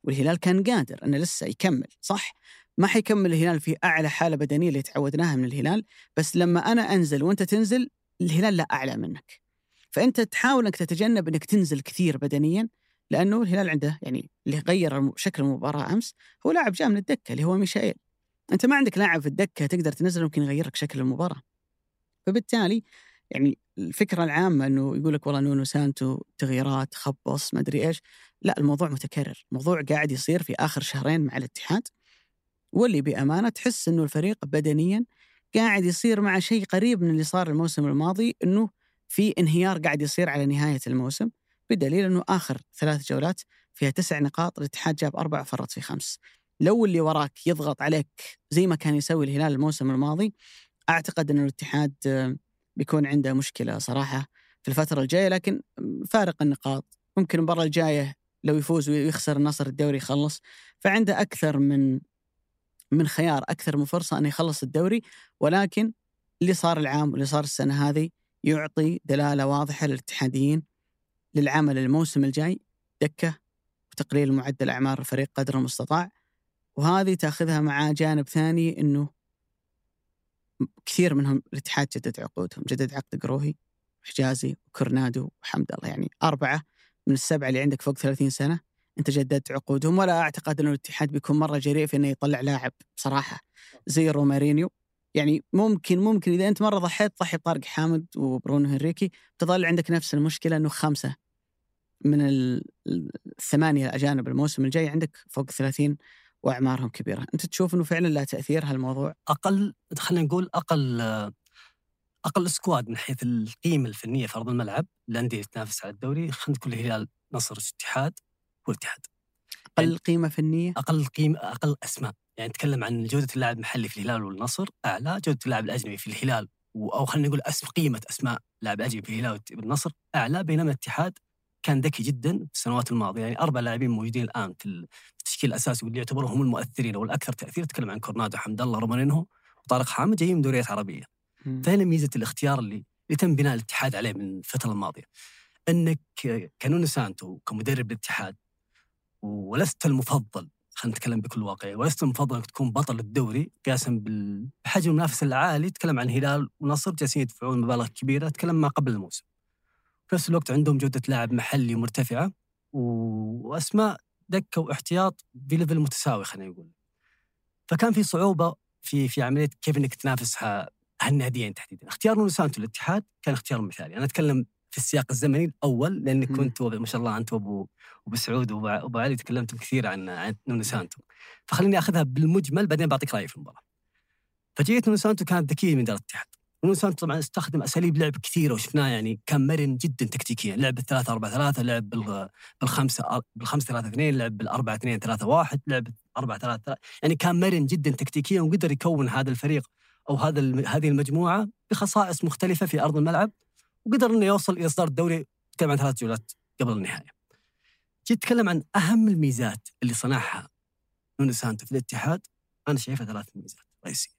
والهلال كان قادر إنه لسه يكمل صح؟ ما حيكمل الهلال في أعلى حالة بدنية اللي تعودناها من الهلال بس لما أنا أنزل وأنت تنزل الهلال لا أعلى منك. فأنت تحاول إنك تتجنب إنك تنزل كثير بدنيا لأنه الهلال عنده يعني اللي غير شكل المباراة أمس هو لاعب جاء من الدكة اللي هو ميشائيل. أنت ما عندك لاعب في الدكة تقدر تنزله ممكن يغير لك شكل المباراة. فبالتالي يعني الفكرة العامة إنه يقول لك والله نونو سانتو تغييرات خبص ما أدري إيش لا الموضوع متكرر. الموضوع قاعد يصير في آخر شهرين مع الاتحاد واللي بأمانة تحس إنه الفريق بدنيا قاعد يصير مع شيء قريب من اللي صار الموسم الماضي إنه في انهيار قاعد يصير على نهاية الموسم بدليل إنه آخر ثلاث جولات فيها تسع نقاط الاتحاد جاب أربع فرط في خمس. لو اللي وراك يضغط عليك زي ما كان يسوي الهلال الموسم الماضي أعتقد ان الاتحاد آه، بيكون عنده مشكلة صراحة في الفترة الجاية لكن فارق النقاط. ممكن المباراة الجاية لو يفوز ويخسر النصر الدوري يخلص فعنده أكثر من من خيار أكثر من فرصة إنه يخلص الدوري ولكن اللي صار العام واللي صار السنة هذه يعطي دلالة واضحة للاتحاديين للعمل الموسم الجاي دكة وتقليل معدل أعمار الفريق قدر المستطاع. وهذه تأخذها مع جانب ثاني إنه كثير منهم الاتحاد جدد عقودهم جدد عقد قروهي حجازي وكورنادو وحمد الله يعني أربعة من السبعة اللي عندك فوق 30 سنة أنت جددت عقودهم. ولا أعتقد إنه الاتحاد بيكون مرة جريء في إنه يطلع لاعب بصراحة زي رومارينيو. يعني ممكن ممكن إذا أنت مرة ضحيت ضحي بطارق حامد وبرونو هنريكي تظل عندك نفس المشكلة إنه خمسة من ال- الثمانيه الاجانب الموسم الجاي عندك فوق 30 وأعمارهم كبيرة، أنت تشوف إنه فعلا له تأثير هالموضوع؟ أقل خلينا نقول أقل أقل سكواد من حيث القيمة الفنية في أرض الملعب الأندية تنافس على الدوري خلينا نقول الهلال نصر اتحاد والاتحاد أقل قيمة فنية؟ أقل قيمة أقل أسماء يعني نتكلم عن جودة اللاعب المحلي في الهلال والنصر أعلى جودة اللاعب الأجنبي في الهلال أو خلينا نقول اسم قيمة أسماء لاعب أجنبي في الهلال والنصر أعلى بينما الاتحاد كان ذكي جدا في السنوات الماضية. يعني أربع لاعبين موجودين الآن في التشكيل الأساسي واللي يعتبروا هم المؤثرين أو الاكثر تأثير تكلم عن كورنادو حمد الله رومانينهو وطارق حامد جايين من دوريات عربية. فهنا ميزة الاختيار اللي, اللي تم بناء الاتحاد عليه من الفترة الماضية. إنك كنونو سانتو كمدرب الاتحاد ولست المفضل خلينا نتكلم بكل واقعية. ولست المفضل انك تكون بطل الدوري قياسا بحجم المنافسه العالي تكلم عن هلال ونصر جالسين يدفعون مبالغ كبيرة تكلم ما قبل الموسم. في نفس الوقت عندهم جودة لاعب محلي مرتفعة وأسماء دكة واحتياط ب level متساوي خلينا نقول. فكان في صعوبة في في عملية كيف إنك تنافس ها- هالناديين تحديدا. اختيار نونو سانتو للاتحاد كان اختيار مثالي. أنا أتكلم في السياق الزمني الأول لانك مم. كنت ما شاء الله أنت وابو وابو سعود وابو علي تكلمتم كثير عن عن نونو سانتو. فخليني أخذها بالمجمل بعدين بعطيك رأيي في المباراة. فجيه نونو سانتو كانت ذكية من اداره الاتحاد. نونو سانتو طبعا استخدم أساليب لعب كثيرة وشفناه يعني كان مرن جدا تكتيكيا. لعب بال 3 4 3 لعب بال- بالخمسة بالخمسة 3 2 لعب بال 4 2 3 1 لعب 4 3 3 يعني كان مرن جدا تكتيكيا وقدر يكون هذا الفريق أو هذا هذه المجموعة بخصائص مختلفة في أرض الملعب. وقدر إنه يوصل إلى إصدار الدوري تكلم عن ثلاث جولات قبل النهاية. جيت اتكلم عن أهم الميزات اللي صنعها نونو سانتو في الاتحاد أنا شايفها ثلاث ميزات رئيسية.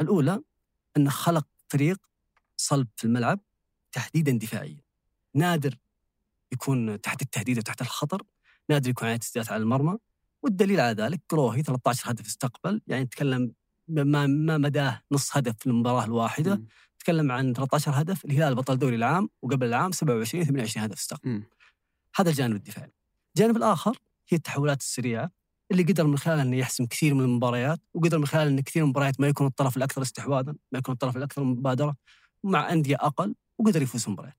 الأولى انه خلق فريق صلب في الملعب تحديدا دفاعيا. نادر يكون تحت التهديد وتحت الخطر، نادر يكون عليه تسديدات على المرمى، والدليل على ذلك كروهي 13 هدف استقبل، يعني نتكلم ما ما مداه نص هدف في المباراة الواحدة،. تكلم عن 13 هدف الهلال بطل دوري العام وقبل العام 27 28 هدف استقبل. هذا الجانب الدفاعي. الجانب الآخر هي التحولات السريعة اللي قدر من خلالها إنه يحسم كثير من المباريات وقدر من خلال إن كثير من المباريات ما يكون الطرف الأكثر استحواذا ما يكون الطرف الأكثر مبادرة مع أندية أقل وقدر يفوز مباريات.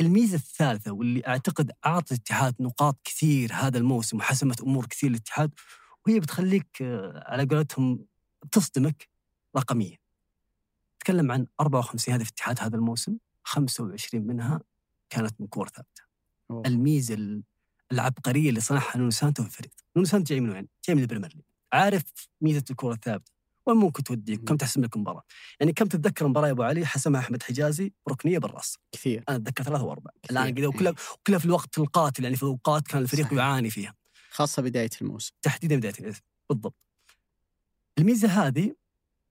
الميزة الثالثة واللي أعتقد أعطت الاتحاد نقاط كثير هذا الموسم وحسمت أمور كثير للاتحاد وهي بتخليك آه، على قولتهم تصدمك رقميا. تكلم عن 54 هدف اتحاد هذا الموسم 25 منها كانت من كور ثابتة. أوه. الميزة ال- العبقرية اللي صنعها نونو سانتو في الفريق نونو سانتو جاي من وين؟ جاي من ال Premier League. عارف ميزة الكرة الثابتة؟ وين ممكن توديك كم تحسم لك مباراة؟ يعني كم تتذكر مباراة يا أبو علي؟ حسمها أحمد حجازي بركنية بالرأس. كثير. أنا أتذكر ثلاثة وأربعة. كثير. الان كذا وكلها كلها في الوقت القاتل يعني في أوقات كان الفريق صحيح. يعاني فيها. خاصة بداية الموسم. تحديدا بداية الموسم بالضبط. الميزة هذه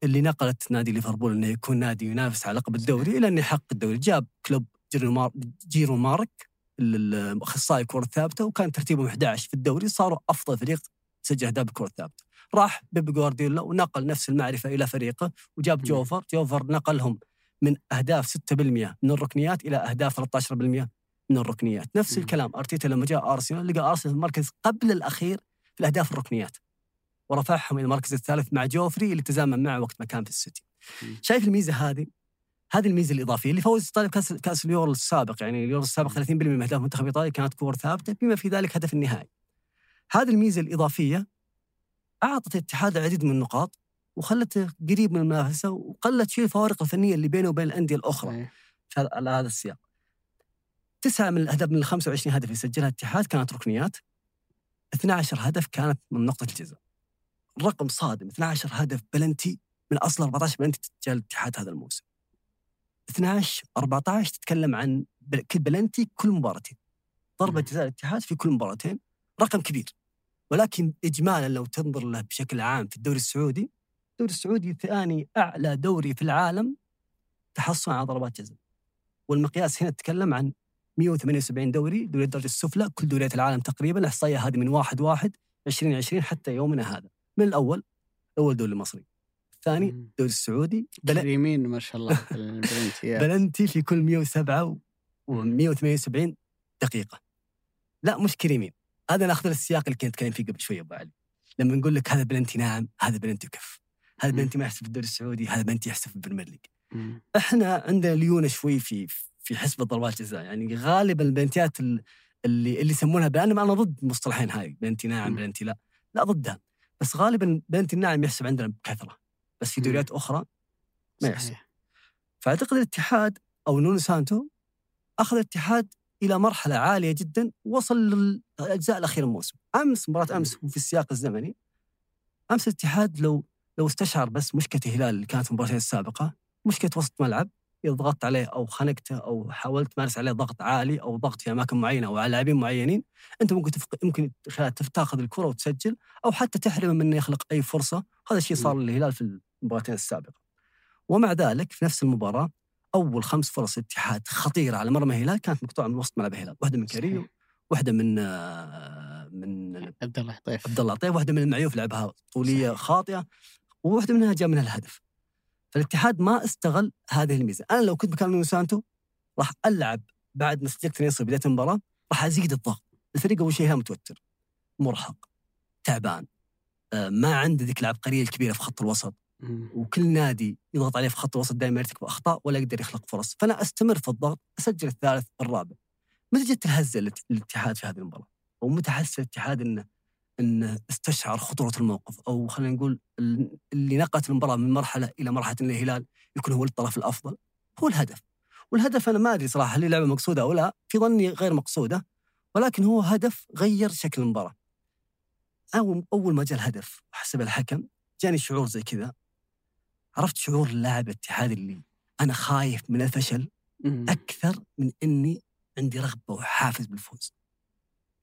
اللي نقلت نادي ليفربول إنه يكون نادي ينافس على لقب الدوري إلى انه يحقق الدوري. جاب كلوب جيرو, مار... جرونمارك الاخصائي الكره الثابته وكان ترتيبهم 11 في الدوري. صاروا أفضل فريق سجل أهداف بالكره الثابته راح بيب جوارديولا ونقل نفس المعرفة إلى فريقه وجاب. جوفر. جوفر نقلهم من أهداف 6% من الركنيات إلى أهداف 13% من الركنيات. نفس. الكلام. أرتيتا لما جاء أرسنال لقى أرسنال في المركز قبل الأخير في الأهداف الركنيات. ورفعهم إلى المركز الثالث مع جوفري اللي تزامن معه وقت ما كان في السيتي. شايف الميزة هذه هذه الميزة الإضافية اللي فوز ايطاليا بكاس كاس اليورو السابق يعني اليورو السابق 30% من اهداف منتخب إيطاليا كانت كور ثابتة بما في ذلك هدف النهائي هذه الميزة الإضافية أعطت الاتحاد العديد من النقاط وخلته قريب من المنافسة وقلت شيء الفوارق الفنية اللي بينه وبين الأندية الأخرى. في هذا السياق. تسعة من الأهداف من ال 25 هدف اللي سجلها الاتحاد كانت ركنيات 12 هدف كانت من نقطة الجزاء. الرقم صادم 12 هدف بلنتي من أصل 14 بلنتي تسجل الاتحاد هذا الموسم. 12 14 تتكلم عن كل بلنتي كل مباراتين. ضربة مم. جزاء الاتحاد في كل مباراتين رقم كبير. ولكن اجمالا لو تنظر له بشكل عام في الدوري السعودي الدوري السعودي ثاني أعلى دوري في العالم تحصل على ضربات جزاء. والمقياس هنا تتكلم عن 178 دوري دوري الدرجه السفلى كل دوريات العالم تقريبا الاحصائيه هذه من 1 1 2020 حتى يومنا هذا من الأول أول دوري المصري الثاني. الدوري السعودي. بل... كريمين ما شاء الله البلنتيات. بلنتي في كل 107 و178 دقيقة. لا مش كريمين. هذا ناخذ السياق اللي كنت أتكلم فيه قبل شوي يا أبو علي. لما نقول لك هذا بلنتي ناعم هذا بلنتي كف. هذا مم. بلنتي ما يحسب في الدوري السعودي هذا بلنتي يحسب في ال Premier League. إحنا عندنا ليونة شوي في في حسب ضربات الجزاء. يعني غالبا البلنتيات ال- اللي اللي يسمونها أنا أنا ضد المصطلحين هاي. بلنتي ناعم مم. بلنتي لا. لا ضدها. بس غالبا بلنتي الناعم يحسب عندنا بكثرة بس في. دوريات أخرى ما يحسب صحيح. فأعتقد الاتحاد أو نونو سانتو أخذ الاتحاد إلى مرحلة عالية جدا وصل للأجزاء الأخيرة من الموسم أمس مباراة أمس وفي السياق الزمني أمس الاتحاد لو لو استشعر بس مشكلة الهلال اللي كانت في المباراتين السابقة مشكلة وسط ملعب اذا ضغطت عليه أو خنقته أو حاولت تمارس عليه ضغط عالي أو ضغط في أماكن معينة أو على لاعبين معينين أنت ممكن تفق... ممكن خلال تاخذ الكرة وتسجل أو حتى تحرمه من انه يخلق أي فرصة. هذا الشيء صار للهلال في المباراتين السابقة. ومع ذلك في نفس المباراة أول خمس فرص اتحاد خطيرة على مرمى الهلال كانت مقطوعة من وسط ملعب الهلال واحدة من صحيح. واحدة من آه، من عبد الله طيف. عبد الله عطيف واحدة من المعيوف لعبها طولية صحيح. خاطئة وواحدة منها جاء منها الهدف. فالاتحاد ما استغل هذه الميزة أنا لو كنت مكان نونو سانتو راح ألعب بعد ما سجلت 2 بداية المباراة راح أزيد الضغط الفريق أول شيء متوتر مرهق تعبان آه، ما عنده ذيك العبقريه الكبيره في خط الوسط. وكل نادي يضغط عليه في خط الوسط دائما يرتكب أخطاء ولا يقدر يخلق فرص، فأنا أستمر في الضغط أسجل الثالث الرابع. متى جت الهزة للاتحاد في هذه المباراة؟ أو متى حس الاتحاد إنه انه استشعر خطورة الموقف أو خلينا نقول ال- اللي نقلت المباراة من مرحلة إلى مرحلة ان الهلال يكون هو الطرف الأفضل هو الهدف. والهدف أنا ما أدري صراحة هل اللعبه مقصودة أو لا، في ظني غير مقصودة ولكن هو هدف غير شكل المباراة. اول أول ما جاء الهدف وحسب الحكم جاني شعور زي كذا عرفت شعور اللاعب الاتحاد اللي أنا خايف من الفشل مم. أكثر من إني عندي رغبة وحافز بالفوز.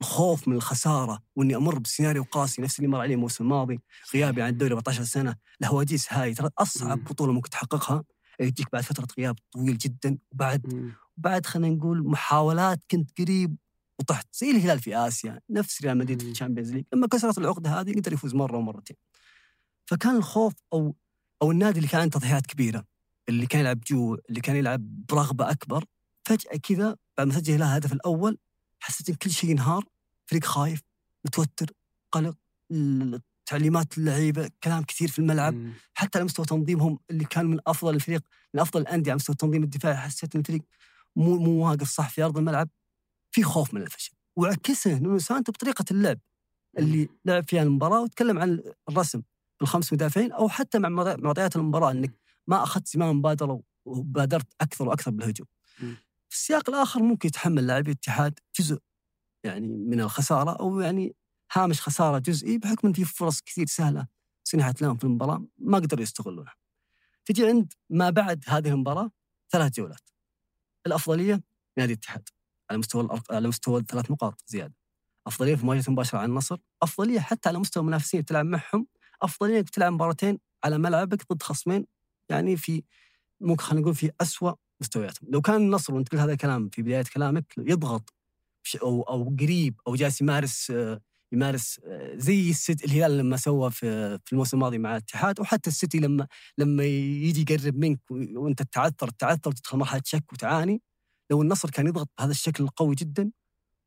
الخوف من الخسارة وإني أمر بسيناريو قاسي نفس اللي مر عليه الموسم الماضي غيابي عن الدوري 14 سنة الهواجيس هاي ترى أصعب. بطولة ممكن تحققها تجيك بعد فترة غياب طويل جدا وبعد مم. بعد خلينا نقول محاولات كنت قريب وطحت زي الهلال في آسيا نفس ريال مدريد في. ال Champions League لما كسرت العقدة هذه قدر يفوز مرة ومرتين فكان الخوف أو أو النادي اللي كان عنده تضحيات كبيرة اللي كان يلعب جوع اللي كان يلعب برغبة أكبر فجأة كذا بعد ما سجل الهلال الهدف الأول حسيت إن كل شيء ينهار فريق خايف متوتر قلق تعليمات اللعيبه كلام كثير في الملعب. مم. حتى على مستوى تنظيمهم اللي كان من أفضل الفريق من أفضل الأندية على مستوى التنظيم الدفاعي حسيت إن الفريق مو مو واقف صح في أرض الملعب. في خوف من الفشل. وعكسه نونو سانتو بطريقة اللعب اللي لعب فيها المباراة وتكلم عن الرسم بالخمس مدافعين أو حتى مع معطي- معطيات المباراة إنك ما أخذت زمام المبادره وبادرت أكثر وأكثر بالهجوم. في السياق الآخر ممكن يتحمل لاعبي الاتحاد جزء يعني من الخسارة أو يعني هامش خسارة جزئي بحكم إن في فرص كثير سهلة سنحت لهم في المباراة ما قدروا يستغلونها. تجي عند ما بعد هذه المباراة ثلاث جولات. الأفضلية نادي الاتحاد على مستوى على مستوى الثلاث نقاط زيادة. أفضلية في مواجهة مباشرة على النصر، أفضلية حتى على مستوى المنافسين تلعب معهم، أفضلية إنك تلعب مباراتين على ملعبك ضد خصمين يعني في ممكن خلينا نقول في أسوأ مستوياتهم، لو كان النصر وأنت قلت هذا الكلام في بداية كلامك يضغط أو أو قريب أو جالس يمارس يمارس زي السيت الهلال لما سوى في في الموسم الماضي مع الاتحاد وحتى السيتي لما لما يجي يقرب منك وأنت تعثر تعثر تدخل مرحلة شك وتعاني لو النصر كان يضغط بهذا الشكل القوي جدا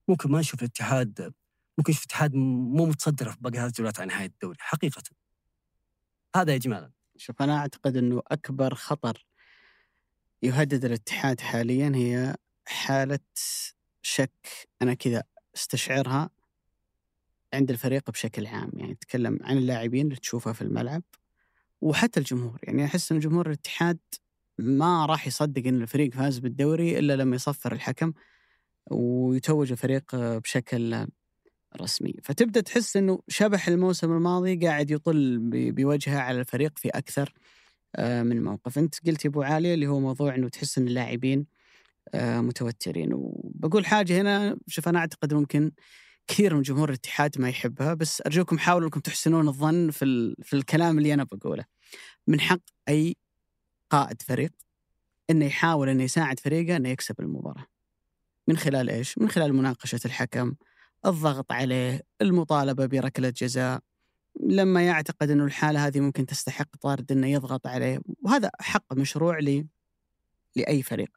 ممكن ما نشوف الاتحاد ممكن نشوف الاتحاد مو متصدر في باقي هذه الجولات عن نهاية الدوري حقيقه. هذا اجمالا شوف أنا أعتقد إنه أكبر خطر يهدد الاتحاد حاليا هي حالة شك أنا كذا أستشعرها عند الفريق بشكل عام يعني نتكلم عن اللاعبين اللي تشوفها في الملعب وحتى الجمهور يعني أحس إن جمهور الاتحاد ما راح يصدق إن الفريق فاز بالدوري إلا لما يصفر الحكم ويتوج الفريق بشكل رسمي. فتبدأ تحس إنه شبح الموسم الماضي قاعد يطل بوجهه على الفريق في أكثر آه، من موقف. أنت قلت يا أبو عالية اللي هو موضوع إنه تحس إن اللاعبين متوترين. وبقول حاجة هنا شوف أنا أعتقد ممكن كثير من جمهور الاتحاد ما يحبها بس أرجوكم حاولوا إنكم تحسنون الظن في ال- في الكلام اللي أنا بقوله. من حق أي قائد فريق إنه يحاول إنه يساعد فريقه إنه يكسب المباراة. من خلال إيش؟ من خلال مناقشة الحكم الضغط عليه المطالبة بركلة جزاء. لما يعتقد إنه الحالة هذه ممكن تستحق طارد إنه يضغط عليه. وهذا حق مشروع ل لأي فريق.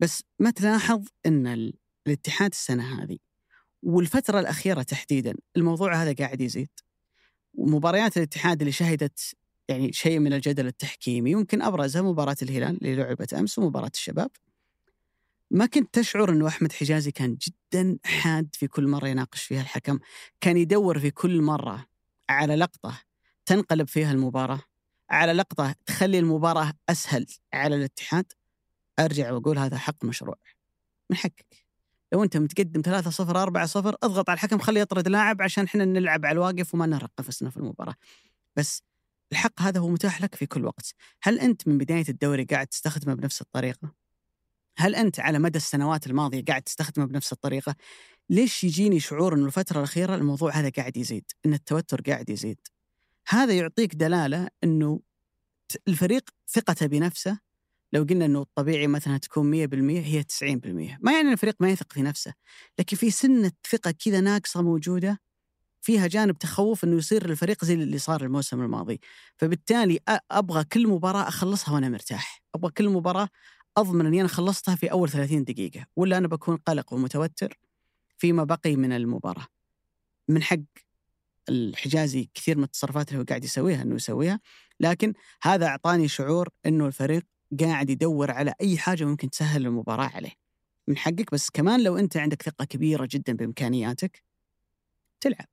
بس ما تلاحظ إن ال- الاتحاد السنة هذه والفترة الأخيرة تحديدا الموضوع هذا قاعد يزيد. ومباريات الاتحاد اللي شهدت يعني شيء من الجدل التحكيمي يمكن أبرزها مباراة الهلال اللي لعبت أمس ومباراة الشباب. ما كنت تشعر انه أحمد حجازي كان جدا حاد في كل مرة يناقش فيها الحكم كان يدور في كل مرة على لقطة تنقلب فيها المباراة على لقطة تخلي المباراة أسهل على الاتحاد؟ أرجع وأقول هذا حق مشروع. من حقك. لو أنت متقدم 3 0 4 0 اضغط على الحكم خليه يطرد لاعب عشان إحنا نلعب على الواقف وما نرق قفصنا في المباراة. بس الحق هذا هو متاح لك في كل وقت. هل أنت من بداية الدوري قاعد تستخدمه بنفس الطريقة؟ هل أنت على مدى السنوات الماضية قاعد تستخدمه بنفس الطريقة؟ ليش يجيني شعور إنه الفترة الأخيرة الموضوع هذا قاعد يزيد إن التوتر قاعد يزيد؟ هذا يعطيك دلالة إنه الفريق ثقته بنفسه لو قلنا إنه الطبيعي مثلا تكون 100% هي 90% ما يعني الفريق ما يثق في نفسه لكن في سنة ثقة كذا ناقصة موجودة فيها جانب تخوف إنه يصير الفريق زي اللي صار الموسم الماضي. فبالتالي أبغى كل مباراة أخلصها وأنا مرتاح. أبغى كل مباراة أضمن إني أنا خلصتها في أول 30 دقيقة ولا أنا بكون قلق ومتوتر فيما بقي من المباراة. من حق الحجازي كثير من التصرفات اللي هو قاعد يسويها إنه يسويها لكن هذا أعطاني شعور إنه الفريق قاعد يدور على أي حاجة ممكن تسهل المباراة عليه. من حقك بس كمان لو أنت عندك ثقة كبيرة جدا بإمكانياتك تلعب.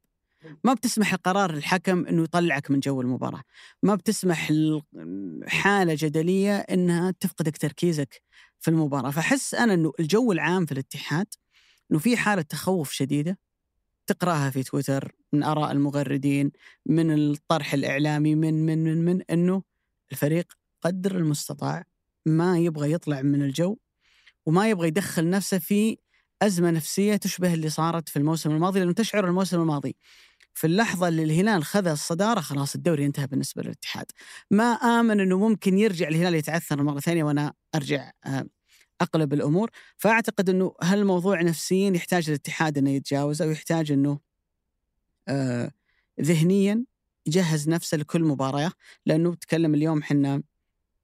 ما بتسمح القرار الحكم إنه يطلعك من جو المباراة. ما بتسمح حاله جدليه إنها تفقدك تركيزك في المباراة. فأحس أنا إنه الجو العام في الاتحاد إنه في حالة تخوف شديدة تقرأها في تويتر من آراء المغردين من الطرح الإعلامي من من من من إنه الفريق قدر المستطاع ما يبغى يطلع من الجو وما يبغى يدخل نفسه في أزمة نفسية تشبه اللي صارت في الموسم الماضي لأنه تشعر الموسم الماضي. في اللحظة اللي الهلال خذ الصدارة خلاص الدوري انتهى بالنسبة للاتحاد. ما آمن إنه ممكن يرجع الهلال يتعثر مرة ثانية وأنا أرجع آه، أقلب الأمور. فأعتقد إنه هالموضوع نفسيا يحتاج الاتحاد إنه يتجاوزه ويحتاج إنه آه ذهنيا يجهز نفسه لكل مباراة لأنه تكلم اليوم إحنا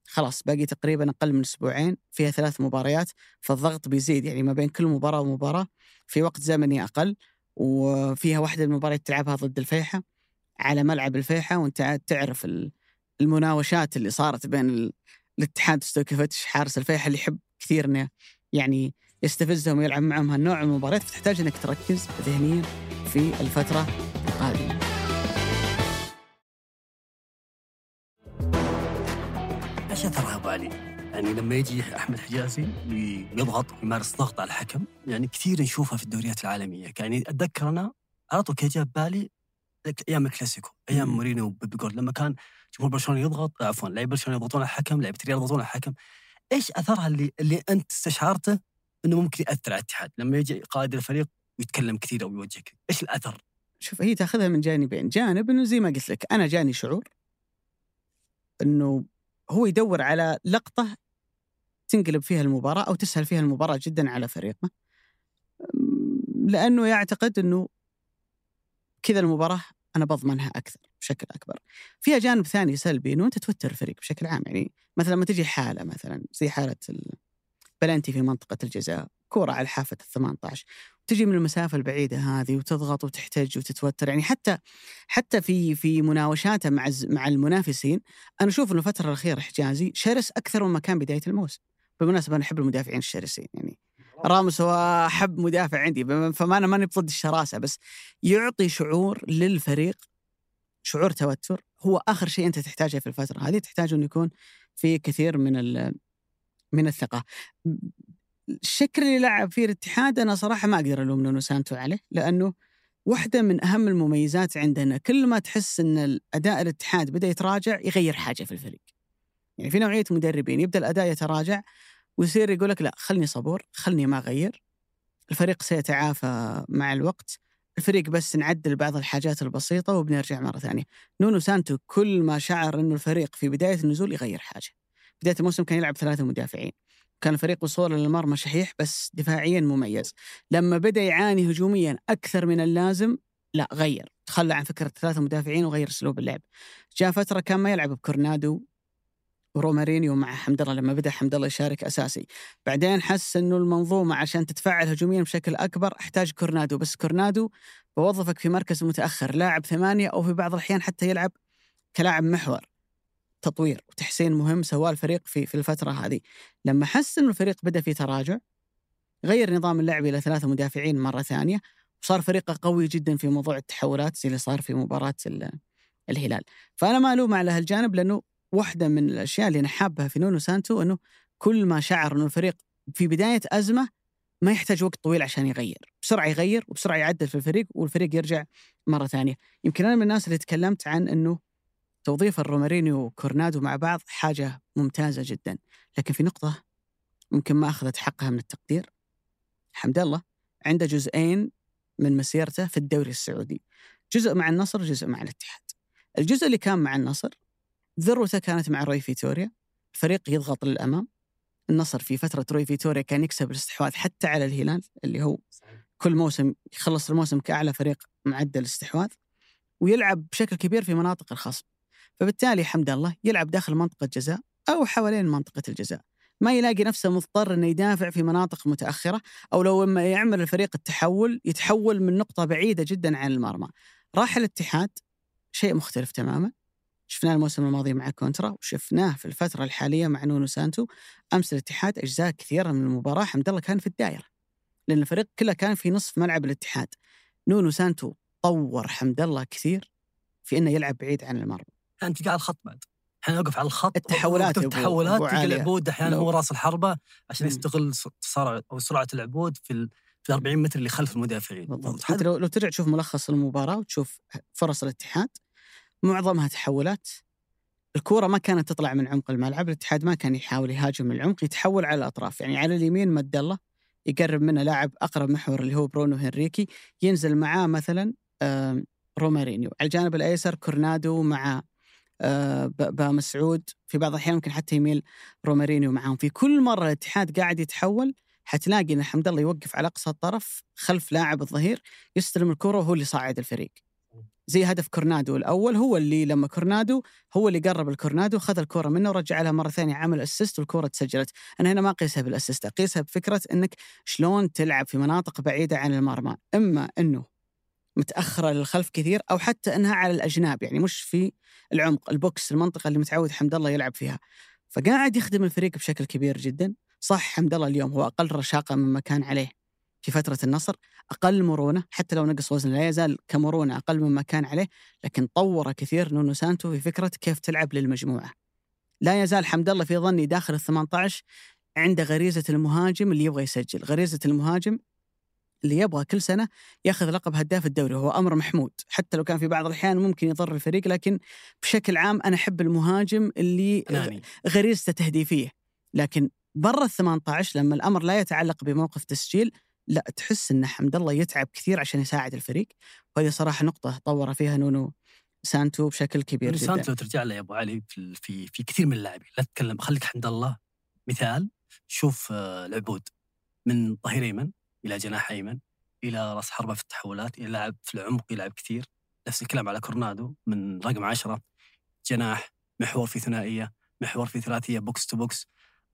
خلاص باقي تقريبا أقل من أسبوعين فيها ثلاث مباريات فالضغط بيزيد يعني ما بين كل مباراة ومباراة في وقت زمني أقل وفيها واحدة من المباريات تلعبها ضد الفيحة على ملعب الفيحة وأنت تعرف المناوشات اللي صارت بين الاتحاد ستوكيفيتش حارس الفيحة اللي يحب كثير إنه يعني يستفزهم ويلعب معهم هالنوع من المباريات فتحتاج إنك تركز ذهنيا في الفترة القادمة. إيش اثرها ابو علي؟ يعني لما يجي أحمد حجازي ويضغط ويمارس ضغط على الحكم يعني كثير نشوفها في الدوريات العالمية. يعني أتذكر أنا على طول كذا جاب بالي أيام الكلاسيكو أيام مورينيو وبيبي لما كان جمهور برشلونة يضغط عفوا لعيبه برشلونة يضغطون على الحكم لعيبة ريال يضغطون على الحكم. إيش أثرها اللي اللي أنت استشعرته إنه ممكن يأثر على الاتحاد؟ لما يجي قائد الفريق ويتكلم كثير أو يوجهك إيش الأثر؟ شوف هي تأخذها من جانبين. جانب إنه زي ما قلت لك أنا جاني شعور إنه هو يدور على لقطة تنقلب فيها المباراة أو تسهل فيها المباراة جدا على فريقه. لأنه يعتقد إنه كذا المباراة أنا بضمنها أكثر بشكل أكبر. فيها جانب ثاني سلبي انه أنت توتر الفريق بشكل عام؟ يعني مثلا لما تجي حاله مثلا زي حالة بلانتي في منطقة الجزاء، كورة على حافه ال 18 تجي من المسافة البعيدة هذه وتضغط وتحتج وتتوتر. يعني حتى حتى في في مناوشاته مع مع المنافسين أنا أشوف إنه الفترة الأخيرة حجازي شرس أكثر مما كان بداية الموسم. بالمناسبة أنا أحب المدافعين الشرسين يعني راموس هو أحب مدافع عندي فما أنا ماني ضد الشراسة بس يعطي شعور للفريق شعور توتر. هو آخر شيء أنت تحتاجه في الفترة هذه تحتاج إنه يكون في كثير من من الثقة. الشكل اللي لعب فيه الاتحاد أنا صراحة ما أقدر ألوم نونو سانتو عليه لأنه واحدة من أهم المميزات عندنا كل ما تحس أن الأداء الاتحاد بدأ يتراجع يغير حاجة في الفريق. يعني في نوعية مدربين يبدأ الأداء يتراجع ويصير يقول لك لا خلني صبور خلني ما أغير. الفريق سيتعافى مع الوقت الفريق بس نعدل بعض الحاجات البسيطة وبنرجع مرة ثانية. نونو سانتو كل ما شعر إنه الفريق في بداية النزول يغير حاجة. بداية الموسم كان يلعب ثلاثة مدافعين. كان الفريق وصوله للمرمى شحيح بس دفاعيا مميز. لما بدأ يعاني هجوميا أكثر من اللازم لا غير. تخلى عن فكرة ثلاثة مدافعين وغير أسلوب اللعب. جاء فترة كان ما يلعب بكورنادو ورومارينيو مع حمد الله. لما بدأ حمد الله يشارك أساسي. بعدين حس إنه المنظومة عشان تتفاعل هجوميا بشكل أكبر احتاج كورنادو. بس كورنادو بوظفك في مركز متأخر. لاعب ثمانية أو في بعض الأحيان حتى يلعب كلاعب محور. تطوير وتحسين مهم سواه الفريق في في الفترة هذه. لما حس إنه الفريق بدأ في تراجع غير نظام اللعب إلى ثلاثة مدافعين مرة ثانية وصار فريقه قوي جدا في موضوع التحولات زي اللي صار في مباراة ال- الهلال. فأنا ما ألوم على هالجانب لأنه واحدة من الأشياء اللي أنا حابها في نونو سانتو إنه كل ما شعر إنه الفريق في بداية أزمة ما يحتاج وقت طويل عشان يغير. بسرعة يغير وبسرعة يعدل في الفريق والفريق يرجع مرة ثانية. يمكن أنا من الناس اللي تكلمت عن إنه توظيف الرومارينيو وكورنادو مع بعض حاجة ممتازة جدا. لكن في نقطة ممكن ما أخذت حقها من التقدير. حمد الله عنده جزئين من مسيرته في الدوري السعودي. جزء مع النصر وجزء مع الاتحاد. الجزء اللي كان مع النصر ذروته كانت مع روي فيتوريا. الفريق يضغط للأمام. النصر في فترة روي فيتوريا كان يكسب الاستحواذ حتى على الهلال اللي هو كل موسم يخلص الموسم كأعلى فريق معدل استحواذ ويلعب بشكل كبير في مناطق الخصم. فبالتالي حمد الله يلعب داخل منطقة جزاء أو حوالين منطقة الجزاء. ما يلاقي نفسه مضطر إنه يدافع في مناطق متأخرة أو لو إما يعمل الفريق التحول يتحول من نقطة بعيدة جدا عن المرمى. راح الاتحاد شيء مختلف تماما. شفناه الموسم الماضي مع كونترا وشفناه في الفترة الحالية مع نونو سانتو. أمس الاتحاد أجزاء كثيرة من المباراة حمد الله كان في الدائرة. لأن الفريق كله كان في نصف ملعب الاتحاد. نونو سانتو طور حمد الله كثير في إنه يلعب بعيد عن المرمى. أنت قاعد على الخط بعد. إحنا نوقف على الخط التحولات التحولات تلقى. العبود أحيانا هو راس الحربة عشان مم. يستغل س- تسارع أو سرعة العبود في ال في ال 40 متر اللي خلف المدافعين. انت لو, لو ترجع تشوف ملخص المباراة وتشوف فرص الاتحاد معظمها تحولات. الكورة ما كانت تطلع من عمق الملعب، الاتحاد ما كان يحاول يهاجم من العمق، يتحول على الأطراف، يعني على اليمين مد الله يقرب منه لاعب أقرب محور اللي هو برونو هنريكي، ينزل معاه مثلا رومارينيو، على الجانب الأيسر كورنادو مع آه، ب- بامسعود، في بعض الأحيان ممكن حتى يميل رومارينيو معاهم، في كل مرة الاتحاد قاعد يتحول حتلاقي إن حمد الله يوقف على أقصى الطرف خلف لاعب الظهير يستلم الكرة وهو اللي صاعد الفريق. زي هدف كورنادو الأول هو اللي لما كورنادو هو اللي قرب الكورنادو خذ الكرة منه ورجع لها مرة ثانية عمل assist والكرة تسجلت، أنا هنا ما اقيسها بال assist، اقيسها بفكرة إنك شلون تلعب في مناطق بعيدة عن المرمى، إما إنه متأخرة للخلف كثير أو حتى إنها على الأجناب يعني مش في العمق البوكس المنطقة اللي متعود حمد الله يلعب فيها. فقاعد يخدم الفريق بشكل كبير جدا، صح حمد الله اليوم هو أقل رشاقة مما كان عليه في فترة النصر، أقل مرونة حتى لو نقص وزن لا يزال كمرونة أقل مما كان عليه لكن طور كثير نونو سانتو في فكرة كيف تلعب للمجموعة. لا يزال حمد الله في ظني داخل ال 18 عنده غريزة المهاجم اللي يبغى يسجل، غريزة المهاجم اللي يبغى كل سنة ياخذ لقب هداف الدوري وهو أمر محمود، حتى لو كان في بعض الأحيان ممكن يضر الفريق لكن بشكل عام أنا أحب المهاجم اللي غريزته تهديفية. لكن برا ال 18 لما الأمر لا يتعلق بموقف تسجيل لا تحس إن حمد الله يتعب كثير عشان يساعد الفريق. وهذه صراحة نقطة طور فيها نونو سانتو بشكل كبير جدا. سانتو ترجع له يا أبو علي في في, في كثير من اللاعبين. لا تتكلم خليك حمد الله مثال. شوف آه، العبود من ظهير أيمن. إلى جناح أيمن إلى رأس حربة في التحولات إلى لاعب في العمق يلعب كثير. نفس الكلام على كورنادو من رقم عشرة. جناح محور في ثنائية محور في ثلاثية box to box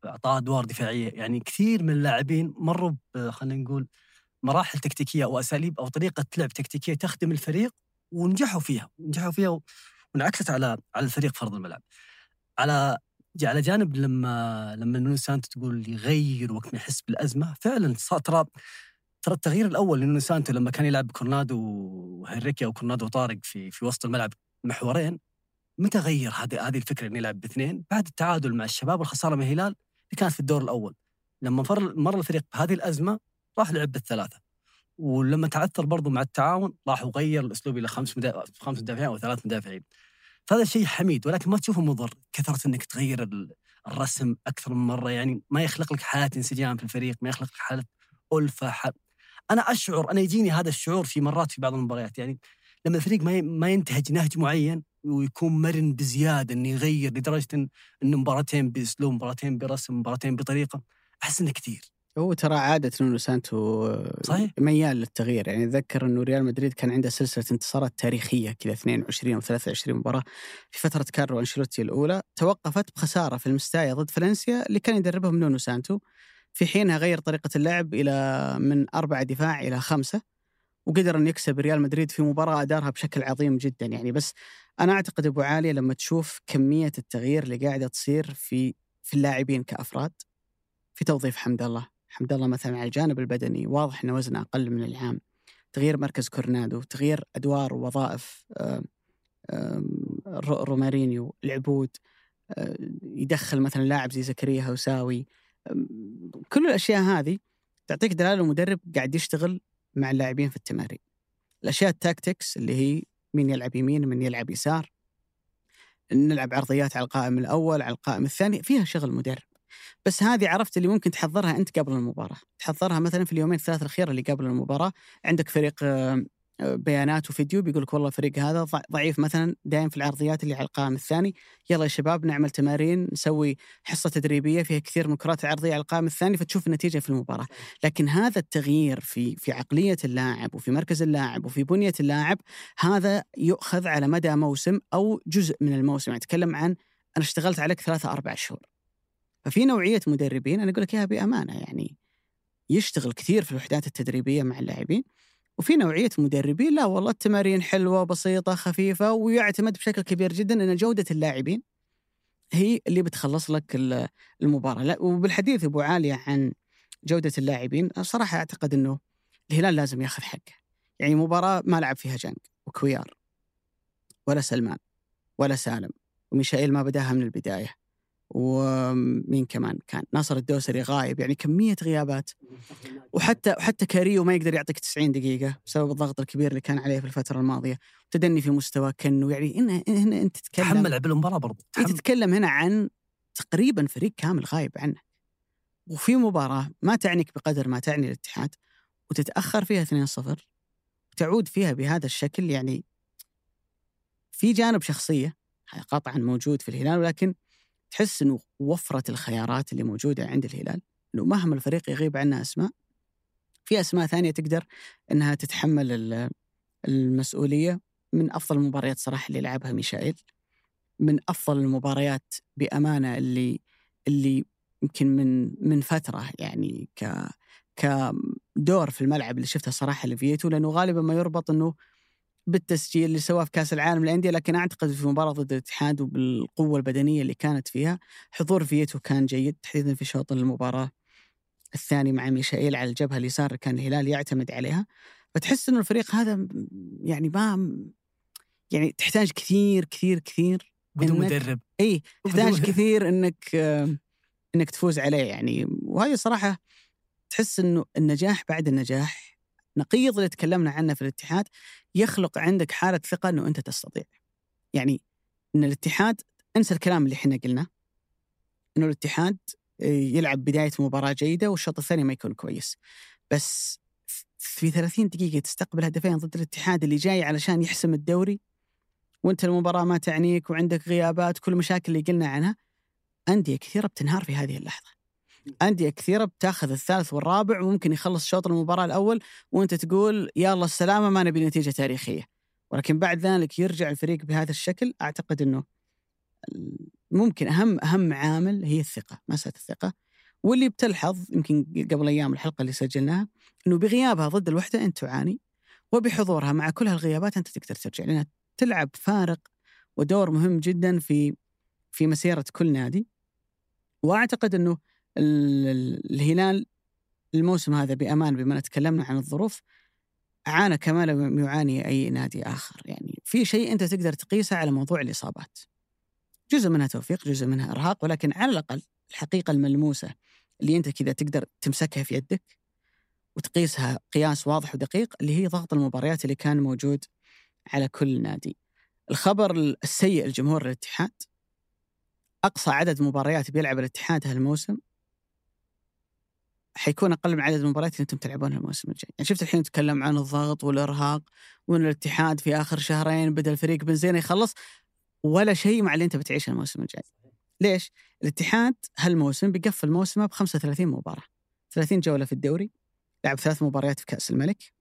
أعطاه أدوار دفاعية. يعني كثير من اللاعبين مروا خلينا نقول مراحل تكتيكية أو أساليب أو طريقة لعب تكتيكية تخدم الفريق ونجحوا فيها نجحوا فيها وانعكست على على الفريق في أرض الملعب. على على جانب لما لما نونو سانتو تقول يغير وقت ما يحس بالأزمة فعلا صار ترى ترى التغيير الأول لنونو سانتو لما كان يلعب كورنادو وهنريكي أو كورنادو وطارق في في وسط الملعب محورين متى غير هذه هذه الفكرة إنه يلعب باثنين؟ بعد التعادل مع الشباب والخسارة من الهلال اللي كانت في الدور الأول. لما مر الفريق بهذه الأزمة راح لعب بالثلاثة. ولما تعثر برضو مع التعاون راح وغير الأسلوب إلى خمس. خمس مدافعين أو ثلاث مدافعين. فهذا شيء حميد ولكن ما تشوفه مضر كثرة إنك تغير ال- الرسم أكثر من مرة يعني ما يخلق لك حالة انسجام في الفريق، ما يخلق لك حالة ألفة. أنا أشعر أنا يجيني هذا الشعور في مرات في بعض المباريات يعني لما الفريق ما ما ينتهج نهج معين ويكون مرن بزيادة إنه يغير لدرجة إنه مباراتين بأسلوب، مباراتين برسم، مباراتين بطريقة أحس إنه كثير. هو ترى عادة نونو سانتو صحيح. ميال للتغيير. يعني أتذكر إنه ريال مدريد كان عنده سلسلة انتصارات تاريخية كذا 22 أو 23 مباراة. في فترة كارلو أنشيلوتي الأولى توقفت بخسارة في المستايا ضد فالنسيا اللي كان يدربهم نونو سانتو. في حينها غير طريقة اللعب إلى من اربعه دفاع إلى خمسة وقدر أن يكسب ريال مدريد في مباراة أدارها بشكل عظيم جدا. يعني بس أنا أعتقد أبو علي لما تشوف كمية التغيير اللي قاعدة تصير في في اللاعبين كأفراد في توظيف حمد الله. حمد الله مثلا على الجانب البدني واضح أنه وزنه أقل من العام. تغيير مركز كورنادو تغيير أدوار ووظائف رومارينيو العبود آه، يدخل مثلا لاعب زي زكريا هوساوي. كل الأشياء هذه تعطيك دلالة المدرب قاعد يشتغل مع اللاعبين في التمارين. الأشياء ال tactics اللي هي مين يلعب يمين من يلعب يسار. نلعب عرضيات على القائم الأول على القائم الثاني فيها شغل مدرب. بس هذه عرفت اللي ممكن تحضرها أنت قبل المباراة. تحضرها مثلا في اليومين الثلاثة الأخيرة اللي قبل المباراة. عندك فريق آه، آه، بيانات وفيديو بيقول لك والله الفريق هذا ضع- ضعيف مثلا دائم في العرضيات اللي على القائم الثاني. يلا يا شباب نعمل تمارين نسوي حصة تدريبية فيها كثير من الكرات العرضية على القائم الثاني فتشوف النتيجة في المباراة. لكن هذا التغيير في في عقلية اللاعب وفي مركز اللاعب وفي بنية اللاعب هذا يؤخذ على مدى موسم أو جزء من الموسم. يعني أتكلم عن أنا اشتغلت عليك ثلاثة أربع شهور. ففي نوعية مدربين أنا أقول لك إياها بأمانة يعني يشتغل كثير في الوحدات التدريبية مع اللاعبين وفي نوعية مدربين لا والله التمارين حلوة بسيطة خفيفة ويعتمد بشكل كبير جدا أن جودة اللاعبين هي اللي بتخلص لك ال- المباراة. لا وبالحديث أبو عالية عن جودة اللاعبين صراحة أعتقد أنه الهلال لازم ياخذ حقه. يعني مباراة ما لعب فيها جانج وكويار ولا سلمان ولا سالم وميشائيل ما بداها من البداية. ومين كمان كان؟ ناصر الدوسري غايب يعني كمية غيابات. وحتى وحتى كاريو ما يقدر يعطيك 90 دقيقة بسبب الضغط الكبير اللي كان عليه في الفترة الماضية. تدني في مستوى كنو يعني هنا هنا أنت تتكلم تحمل عبء المباراة برضه أنت تحمل. تتكلم هنا عن تقريبا فريق كامل غايب عنك وفي مباراة ما تعنيك بقدر ما تعني الاتحاد وتتأخر فيها 2-0 وتعود فيها بهذا الشكل يعني في جانب شخصية قطعا موجود في الهلال ولكن تحس إنه وفرة الخيارات اللي موجودة عند الهلال؟ إنه مهما الفريق يغيب عنه أسماء في أسماء ثانية تقدر إنها تتحمل ال- المسؤولية. من أفضل المباريات صراحة اللي لعبها ميشائيل. من أفضل المباريات بأمانة اللي اللي يمكن من من فترة يعني ك كدور في الملعب اللي شفتها صراحة لفيتو. لأنه غالبا ما يربط إنه بالتسجيل اللي سواه في كأس العالم للأندية لكن أعتقد في مباراة ضد الاتحاد وبالقوة البدنية اللي كانت فيها حضور فيتو كان جيد تحديدا في شوط المباراة الثاني مع ميشائيل على الجبهة اليسار كان الهلال يعتمد عليها. فتحس إنه الفريق هذا يعني ما يعني تحتاج كثير كثير كثير بدون مدرب. إي تحتاج كثير إنك إنك تفوز عليه يعني. وهذه صراحة تحس إنه النجاح بعد النجاح نقيض اللي تكلمنا عنه في الاتحاد يخلق عندك حالة ثقة إنه أنت تستطيع. يعني إن الاتحاد انسى الكلام اللي إحنا قلناه إنه الاتحاد آه، يلعب بداية مباراة جيدة والشوط الثاني ما يكون كويس. بس في 30 دقيقة تستقبل هدفين ضد الاتحاد اللي جاي علشان يحسم الدوري وأنت المباراة ما تعنيك وعندك غيابات كل المشاكل اللي قلنا عنها أندية كثيرة بتنهار في هذه اللحظة. أندية كثيرة بتاخذ الثالث والرابع وممكن يخلص شوط المباراة الأول وأنت تقول يلا السلامة ما نبي نتيجة تاريخية. ولكن بعد ذلك يرجع الفريق بهذا الشكل أعتقد إنه ممكن أهم أهم عامل هي الثقة، مسألة الثقة. واللي بتلحظ يمكن قبل أيام الحلقة اللي سجلناها إنه بغيابها ضد الوحدة أنت تعاني وبحضورها مع كل هالغيابات أنت تقدر ترجع لأنها تلعب فارق ودور مهم جدا في في مسيرة كل نادي ال- ال- الهلال الموسم هذا بأمان بما تكلمنا عن الظروف عانى كما لم يعاني أي نادي آخر يعني في شيء أنت تقدر تقيسه على موضوع الإصابات جزء منها توفيق جزء منها إرهاق ولكن على الأقل الحقيقة الملموسة اللي أنت كذا تقدر تمسكها في يدك وتقيسها قياس واضح ودقيق اللي هي ضغط المباريات اللي كان موجود على كل نادي. الخبر السيء لجمهور الاتحاد أقصى عدد مباريات بيلعب الاتحاد هالموسم حيكون أقل من عدد المباريات اللي أنتم تلعبونها الموسم الجاي، يعني شفت الحين نتكلم عن الضغط والإرهاق وان الاتحاد في آخر شهرين بدأ الفريق بنزينه يخلص ولا شيء مع اللي أنت بتعيشه الموسم الجاي. ليش؟ الإتحاد هالموسم بيقفل موسمه ب 35 مباراة 30 جولة في الدوري لعب ثلاث مباريات في كأس الملك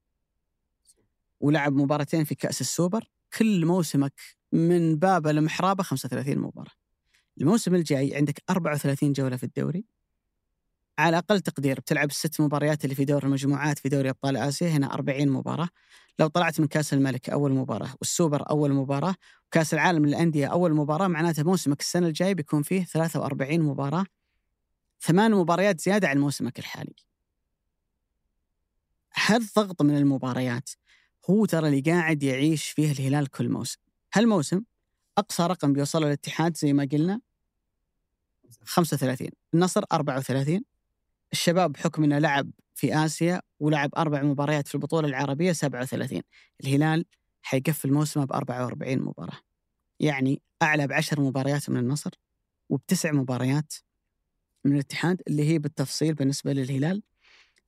ولعب مباراتين في كأس السوبر كل موسمك من بابه لمحرابه 35 مباراة الموسم الجاي عندك 34 جولة في الدوري على أقل تقدير بتلعب الست مباريات اللي في دور المجموعات في دوري أبطال آسيا هنا 40 مباراة. لو طلعت من كأس الملك أول مباراة والسوبر أول مباراة وكأس العالم للأندية أول مباراة معناته موسمك السنة الجاية بيكون فيه 43 مباراة. ثمان مباريات زيادة عن موسمك الحالي. هالضغط من المباريات هو ترى اللي قاعد يعيش فيه الهلال كل موسم؟ هالموسم أقصى رقم بيوصله الاتحاد زي ما قلنا؟ 35 النصر 34 الشباب بحكم انه لعب في آسيا ولعب أربع مباريات في البطولة العربية 37 الهلال حيقفل موسمه ب 44 مباراة. يعني أعلى بعشر مباريات من النصر وبتسع مباريات من الاتحاد اللي هي بالتفصيل بالنسبة للهلال.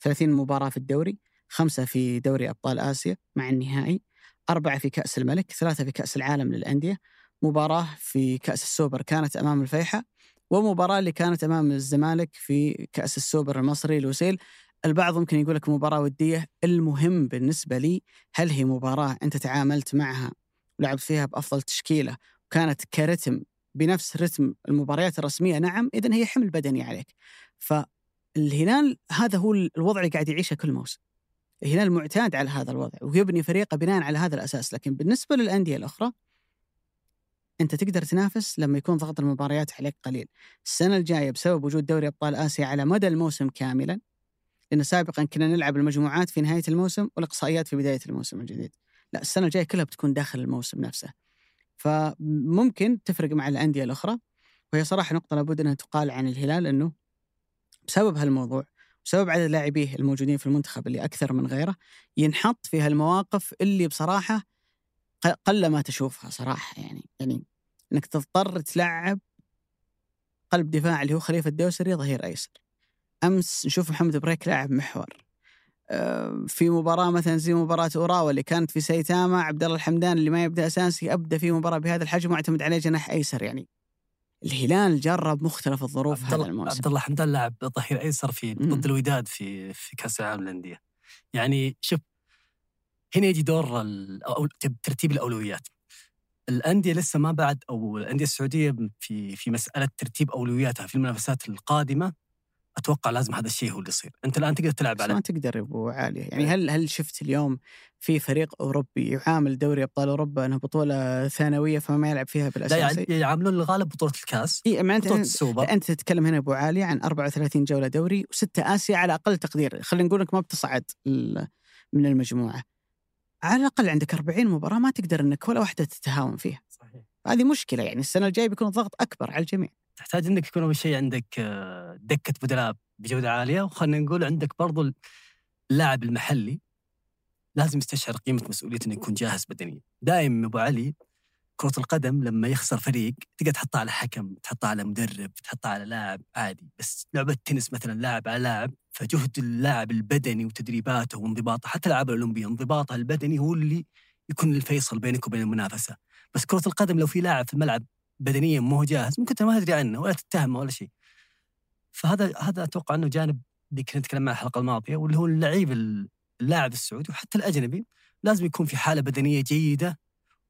30 مباراة في الدوري خمسة في دوري أبطال آسيا مع النهائي أربعة في كأس الملك ثلاثة في كأس العالم للأندية. مباراة في كأس السوبر كانت أمام الفيحة ومباراة اللي كانت أمام الزمالك في كأس السوبر المصري الوسيل البعض ممكن يقول لك مباراة ودية. المهم بالنسبة لي هل هي مباراة أنت تعاملت معها ولعبت فيها بأفضل تشكيلة وكانت كرتم بنفس رتم المباريات الرسمية؟ نعم إذا هي حمل بدني عليك. فالهلال هذا هو الوضع اللي قاعد يعيشه كل موسم. الهلال معتاد على هذا الوضع ويبني فريقه بناء على هذا الأساس. لكن بالنسبة للأندية الأخرى أنت تقدر تنافس لما يكون ضغط المباريات عليك قليل. السنة الجاية بسبب وجود دوري أبطال آسيا على مدى الموسم كاملا لأن سابقا كنا نلعب المجموعات في نهاية الموسم والإقصائيات في بداية الموسم الجديد. لا السنة الجاية كلها بتكون داخل الموسم نفسه. فممكن تفرق مع الأندية الأخرى وهي صراحة نقطة لابد أنها تقال عن الهلال إنه بسبب هالموضوع بسبب عدد لاعبيه الموجودين في المنتخب اللي أكثر من غيره ينحط في هالمواقف اللي بصراحة قل ما تشوفها صراحة يعني يعني إنك تضطر تلعب قلب دفاع اللي هو خليفة الدوسري ظهير أيسر. أمس نشوف محمد بريك لاعب محور. آه، في مباراة مثلا زي مباراة أوراوا اللي كانت في سيتاما عبد الله الحمدان اللي ما يبدأ أساسي ابدا في مباراة بهذا الحجم واعتمد عليه جناح أيسر يعني. الهلال جرب مختلف الظروف هذا الموسم. عبد الله حمدان لاعب ظهير أيسر في ضد الوداد في في كأس العالم للأندية. يعني شوف هنا يجي دور ترتيب الأولويات. الأندية لسه ما بعد أو الأندية السعودية في في مسألة ترتيب أولوياتها في المنافسات القادمة أتوقع لازم هذا الشيء هو اللي يصير، أنت الآن تقدر تلعب على ما تقدر أبو عاليه، يعني هل هل شفت اليوم في فريق أوروبي يعامل دوري أبطال أوروبا انها بطولة ثانوية فما يلعب فيها بالاساسي؟ لا يعاملون الغالب بطولة الكاس اي بطولة السوبر. أنت تتكلم هنا أبو عاليه عن 34 جولة دوري وستة آسيا على أقل تقدير، خلينا نقول لك ما بتصعد من المجموعة. على الأقل عندك 40 مباراة ما تقدر إنك ولا واحدة تتهاون فيها. صحيح. هذه مشكلة يعني السنة الجاية بيكون الضغط أكبر على الجميع. تحتاج إنك يكون أول شيء عندك آه، دكة بدلاء بجودة عالية وخلينا نقول عندك برضو اللاعب المحلي لازم يستشعر قيمة مسؤوليته إنه يكون جاهز بدنيا. دائما أبو علي كرة القدم لما يخسر فريق تقدر تحطها على حكم تحطها على مدرب تحطها على لاعب عادي. بس لعبة التنس مثلا لاعب على لاعب فجهد اللاعب البدني وتدريباته وانضباطه حتى الالعاب الاولمبيه انضباطه البدني هو اللي يكون الفيصل بينك وبين المنافسة. بس كرة القدم لو في لاعب في الملعب بدنيا مو جاهز ممكن انت ما تدري عنه ولا تتهمه ولا شيء. فهذا هذا أتوقع إنه جانب اللي كنا نتكلم عنه الحلقة الماضية واللي هو اللعيب اللاعب السعودي وحتى الأجنبي لازم يكون في حالة بدنية جيدة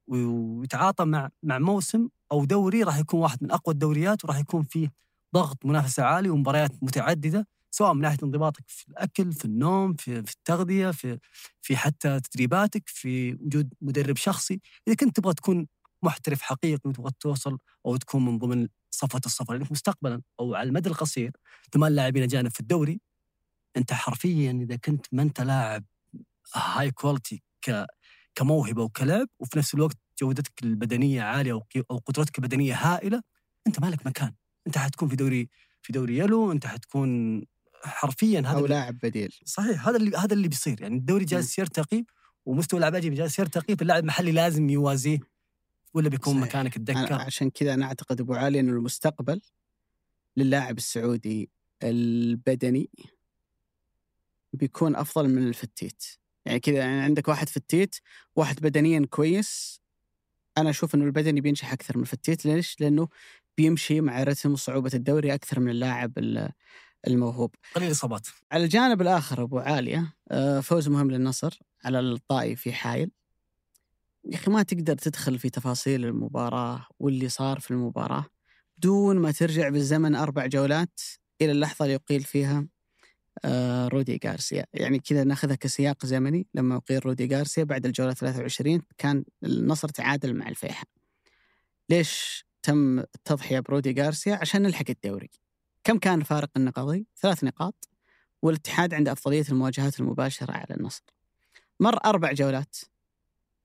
ويتعاطى مع مع موسم أو دوري راح يكون واحد من أقوى الدوريات وراح يكون فيه ضغط منافسة عالي ومباريات متعددة. سواء من ناحية انضباطك في الأكل في النوم في, في التغذية في في حتى تدريباتك في وجود مدرب شخصي. إذا كنت تبغى تكون محترف حقيقي وتبغى توصل أو تكون من ضمن صفوة الصفر لانك مستقبلا أو على المدى القصير ثمان لاعبين أجانب في الدوري أنت حرفيا إذا كنت ما أنت لاعب هاي كواليتي كموهبة وكلعب وفي نفس الوقت جودتك البدنية عالية أو قدرتك البدنية هائلة أنت مالك مكان. أنت حتكون في دوري في دوري يلو أنت حتكون حرفيا هذا أو لاعب بديل. صحيح هذا اللي هذا اللي بيصير. يعني الدوري جالس يرتقي ومستوى اللاعب جالس يرتقي فاللاعب المحلي لازم يوازيه ولا بيكون صحيح. مكانك الدكة؟ عشان كذا أنا أعتقد أبو علي إنه المستقبل للاعب السعودي البدني بيكون أفضل من ال fit. يعني كذا يعني عندك واحد fit واحد بدنيا كويس. أنا أشوف إنه البدني بينجح أكثر من ال fit. ليش؟ لأنه بيمشي مع رتم وصعوبه الدوري أكثر من اللاعب الموهوب. قليل الإصابات. على الجانب الآخر أبو عالية آه، فوز مهم للنصر على الطائي في حايل. يا أخي ما تقدر تدخل في تفاصيل المباراة واللي صار في المباراة بدون ما ترجع بالزمن أربع جولات إلى اللحظة اللي يقيل فيها آه، رودي غارسيا يعني كذا ناخذها كسياق زمني لما أقيل رودي غارسيا بعد الجولة 23 كان النصر تعادل مع الفيحة ليش تم التضحية برودي غارسيا عشان نلحق الدوري كم كان فارق النقاطي؟ ثلاث نقاط والاتحاد عنده أفضلية المواجهات المباشرة على النصر. مر أربع جولات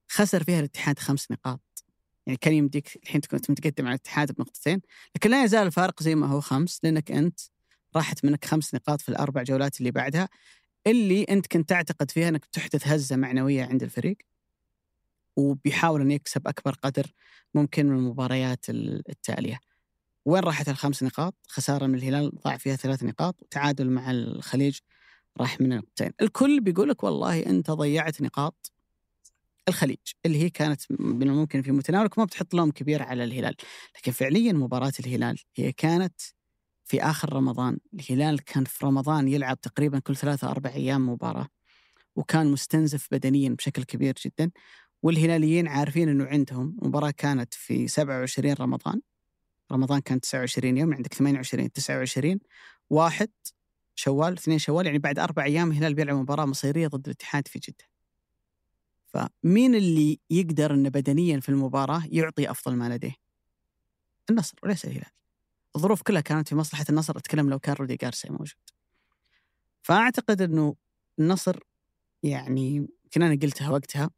خسر فيها الاتحاد خمس نقاط. يعني كان يمديك الحين كنت متقدم على الاتحاد بنقطتين لكن لا يزال الفارق زي ما هو خمس لأنك أنت راحت منك خمس نقاط في الأربع جولات اللي بعدها. اللي أنت كنت تعتقد فيها أنك تحدث هزة معنوية عند الفريق وبيحاول أن يكسب أكبر قدر ممكن من المباريات التالية. وين راحت الخمس نقاط؟ خسارة من الهلال ضاع فيها ثلاث نقاط وتعادل مع الخليج راح من نقطتين الكل بيقول لك والله أنت ضيعت نقاط الخليج اللي هي كانت من الممكن في متناولك ما بتحط لوم كبير على الهلال. لكن فعليا مباراة الهلال هي كانت في آخر رمضان. الهلال كان في رمضان يلعب تقريبا كل ثلاثة أربع أيام مباراة وكان مستنزف بدنيا بشكل كبير جدا. والهلاليين عارفين أنه عندهم مباراة كانت في 27 رمضان. رمضان كان 29 يوم عندك 28 29 واحد شوال اثنين شوال يعني بعد أربع أيام الهلال بيلعب مباراة مصيرية ضد الاتحاد في جدة. فمين اللي يقدر أنه بدنيا في المباراة يعطي أفضل ما لديه؟ النصر وليس الهلال. الظروف كلها كانت في مصلحة النصر أتكلم لو كان رودي جارسيا موجود. فأعتقد أنه النصر يعني يمكن أنا قلتها وقتها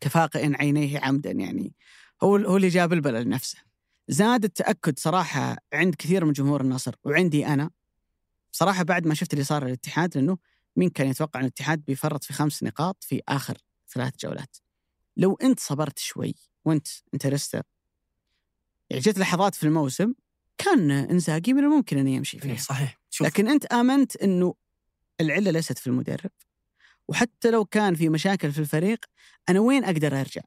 كفاقئ عينيه عمدا يعني هو هو اللي جاب البلاء لنفسه زاد التأكد صراحة عند كثير من جمهور النصر وعندي أنا صراحة بعد ما شفت اللي صار للاتحاد لأنه مين كان يتوقع أن الاتحاد بيفرط في خمس نقاط في آخر ثلاث جولات لو أنت صبرت شوي وأنت انترستر يعني جت لحظات في الموسم كان إنزاجي من الممكن إنه يمشي فيها إيه، صحيح شوف. لكن أنت آمنت إنه العلة ليست في المدرب وحتى لو كان في مشاكل في الفريق أنا وين أقدر أرجع؟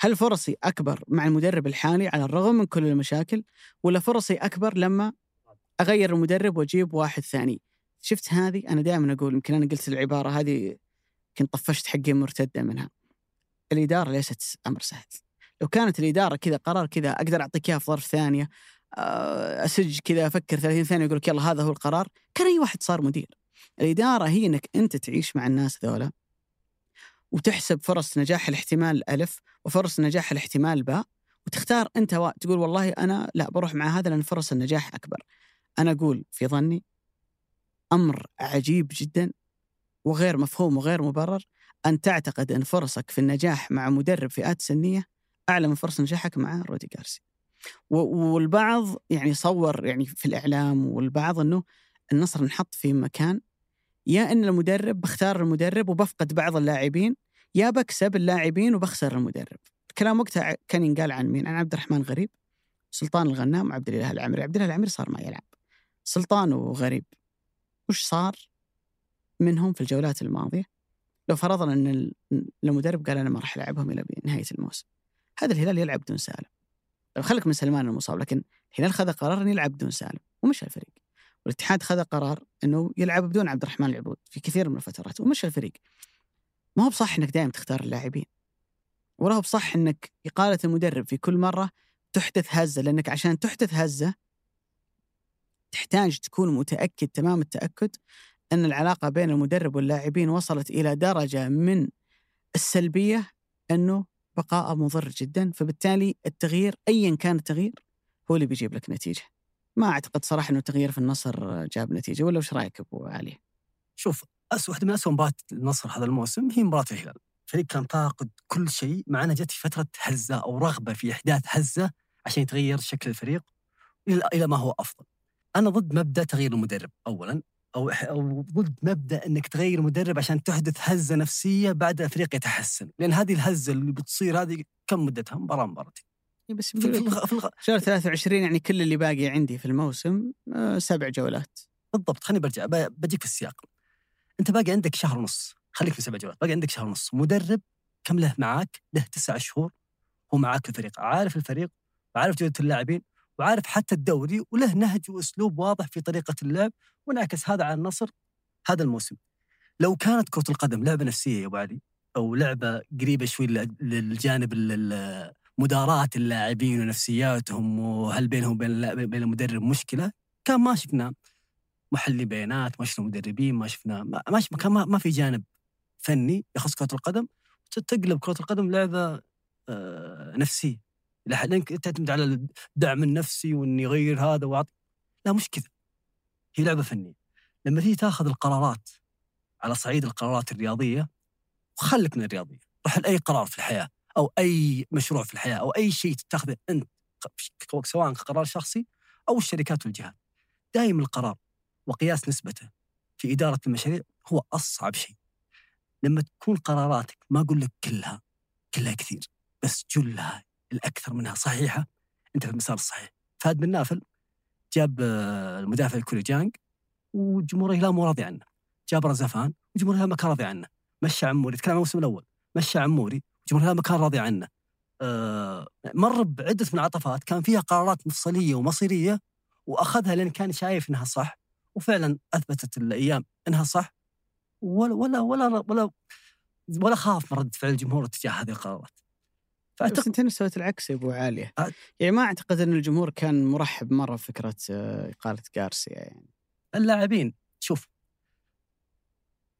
هل فرصي أكبر مع المدرب الحالي على الرغم من كل المشاكل ولا فرصي أكبر لما أغير المدرب وأجيب واحد ثاني؟ شفت هذه أنا دائما أقول يمكن أنا قلت العبارة هذه كنت طفشت حقي مرتدة منها. الإدارة ليست أمر سهل. لو كانت الإدارة كذا قرار كذا أقدر أعطيك اياها في ظرف ثانية آه، أسج كذا أفكر 30 ثانية يقول لك يلا هذا هو القرار كان أي واحد صار مدير الإدارة هي إنك أنت تعيش مع الناس ذولا وتحسب فرص نجاح الاحتمال ألف وفرص نجاح الاحتمال باء وتختار أنت و... تقول والله أنا لا بروح مع هذا لأن فرص النجاح أكبر. أنا أقول في ظني أمر عجيب جدا وغير مفهوم وغير مبرر أن تعتقد أن فرصك في النجاح مع مدرب فئات سنية أعلى من فرص نجاحك مع رودي جارسيا والبعض يعني صور يعني في الإعلام والبعض إنه النصر انحط في مكان يا إن المدرب بختار المدرب وبفقد بعض اللاعبين يا بكسب اللاعبين وبخسر المدرب. الكلام وقتها كان ينقال عن مين؟ عن عبد الرحمن غريب سلطان الغنام وعبد الإله العمري. عبد الإله العمري صار ما يلعب. سلطان وغريب وش صار منهم في الجولات الماضية؟ لو فرضنا إن المدرب قال أنا ما راح ألعبهم إلى نهايه الموسم. هذا الهلال يلعب بدون سالم. خليك من سلمان المصاب لكن الهلال خذ قرار انه يلعب بدون سالم ومشى الفريق. والاتحاد خذ قرار إنه يلعب بدون عبد الرحمن العبود في كثير من الفترات ومشى الفريق. ما هو بصح إنك دائما تختار اللاعبين. ولا هو بصح إنك إقالة المدرب في كل مرة تحدث هزة لأنك عشان تحدث هزة تحتاج تكون متأكد تمام التأكد إن العلاقة بين المدرب واللاعبين وصلت إلى درجة من السلبية إنه بقاء مضر جدا. فبالتالي التغيير ايا كان التغيير هو اللي بيجيب لك نتيجة. ما أعتقد صراحة إنه التغيير في النصر جاب نتيجة ولا وش رأيك أبو علي؟ شوف واحدة من اسوء مباريات النصر هذا الموسم هي مباراة الهلال الفريق كان فاقد كل شيء مع انها جت فترة هزة أو رغبة في إحداث هزة عشان يتغير شكل الفريق إلى ما هو أفضل. أنا ضد مبدأ تغيير المدرب اولا أو أو ضد مبدأ إنك تغير مدرب عشان تحدث هزة نفسية بعد الفريق يتحسن، لأن هذه الهزة اللي بتصير هذه كم مدتها؟ مباراه مباراتين. بس في الغ... في الغ... شهر 23 يعني كل اللي باقي عندي في الموسم آه سبع جولات. بالضبط خليني برجع بجيك في السياق. أنت باقي عندك شهر ونص، خليك في سبع جولات، باقي عندك شهر ونص، مدرب كم له معاك؟ له تسع شهور هو معاك في الفريق، عارف الفريق وعارف جودة اللاعبين وعارف حتى الدوري وله نهج وأسلوب واضح في طريقة اللعب ونعكس هذا على النصر هذا الموسم. لو كانت كرة القدم لعبة نفسية يا أبو علي أو لعبة قريبة شوي للجانب مداراة اللاعبين ونفسياتهم وهل بينهم وبين بين المدرب مشكلة؟ مكان ما شفنا محلي بيانات ما شفنا مدربين ما شفنا ما, شفنا مكان ما, في جانب فني يخص كرة القدم. تقلب كرة القدم لعبة آه نفسية. لأنك تعتمد على الدعم النفسي واني يغير هذا واعطي لا مش كذا. هي لعبة فنية. لما تيجي تاخذ القرارات على صعيد القرارات الرياضية وخلك من الرياضية. روح لأي قرار في الحياة. أو أي مشروع في الحياة أو أي شيء تتخذه أنت سواء قرار شخصي أو الشركات والجهات. دائما القرار وقياس نسبته في إدارة المشاريع هو أصعب شيء. لما تكون قراراتك ما أقول لك كلها كلها كثير بس جلها الأكثر منها صحيحة أنت في المسار الصحيح. فهد بن نافل جاب آه، المدافع الكوري جانج وجمهور الهلال مو راضي عنه. جاب رزفان وجمهور الهلال ما كان راضي عنه. مشى عموري تكلم عن الموسم الأول. مشى عموري الهلال ما كان راضي عنه آه مر بعدة منعطفات كان فيها قرارات مفصلية ومصيرية وأخذها لأن كان شايف إنها صح وفعلا أثبتت الأيام إنها صح ولا ولا ولا ولا ولا خاف من رده فعل الجمهور تجاه هذه القرارات. فأعتقد بس أنت سويت العكس يا أبو علي. أ... يعني ما أعتقد إن الجمهور كان مرحب مرة بفكرة آه، إقالة جارسيا يعني. اللاعبين شوف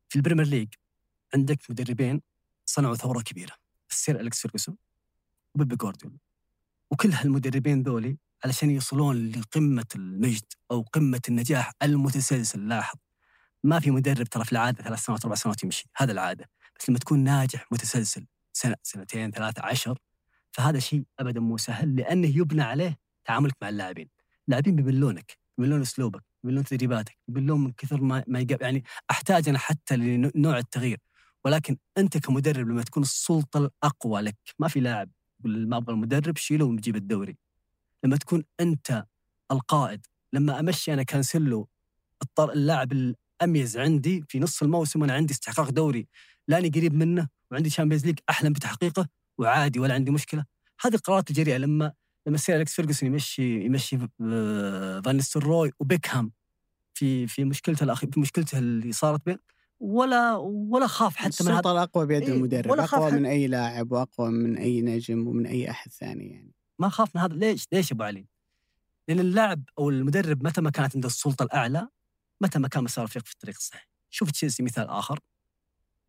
في ال Premier League عندك مدربين صنعوا ثورة كبيرة السير الكس فيرجسون وبيبي جوارديولا وكل هالمدربين ذولي علشان يوصلون لقمة المجد أو قمة النجاح المتسلسل لاحظ. ما في مدرب ترى في العادة ثلاث سنوات أربع سنوات يمشي هذا العادة. بس لما تكون ناجح متسلسل سنة سنتين ثلاثة عشر فهذا شيء ابدا مو سهل لأنه يبنى على تعاملك مع اللاعبين. اللاعبين بيبلونك بيبلون أسلوبك بيبلون تدريباتك بيبلون من كثر ما ما يعني أحتاج أنا حتى لنوع التغيير. ولكن أنت كمدرب لما تكون السلطة الأقوى لك ما في لاعب يقول ما أبغى المدرب شيله ونجيب الدوري. لما تكون أنت القائد لما أمشي أنا كانسلو اللاعب الأميز عندي في نص الموسم أنا عندي استحقاق دوري لاني قريب منه وعندي Champions League أحلم بتحقيقه وعادي ولا عندي مشكلة. هذه القرارات الجريئة لما لما يصير الكس فيرجسون يمشي يمشي فان نيستلروي وبيكهام في في مشكلته الاخيره في مشكلته اللي صارت بين ولا ولا خاف حتى من السلطة الأقوى بيد إيه المدرب ولا أقوى من أي لاعب وأقوى من أي نجم ومن أي أحد ثاني يعني. ما خاف من هذا. ليش؟ ليش أبو علي؟ لأن اللاعب أو المدرب متى ما كانت عنده السلطة الأعلى متى ما كان مسار الفريق في الطريق الصحيح. شوف تشيلسي مثال آخر.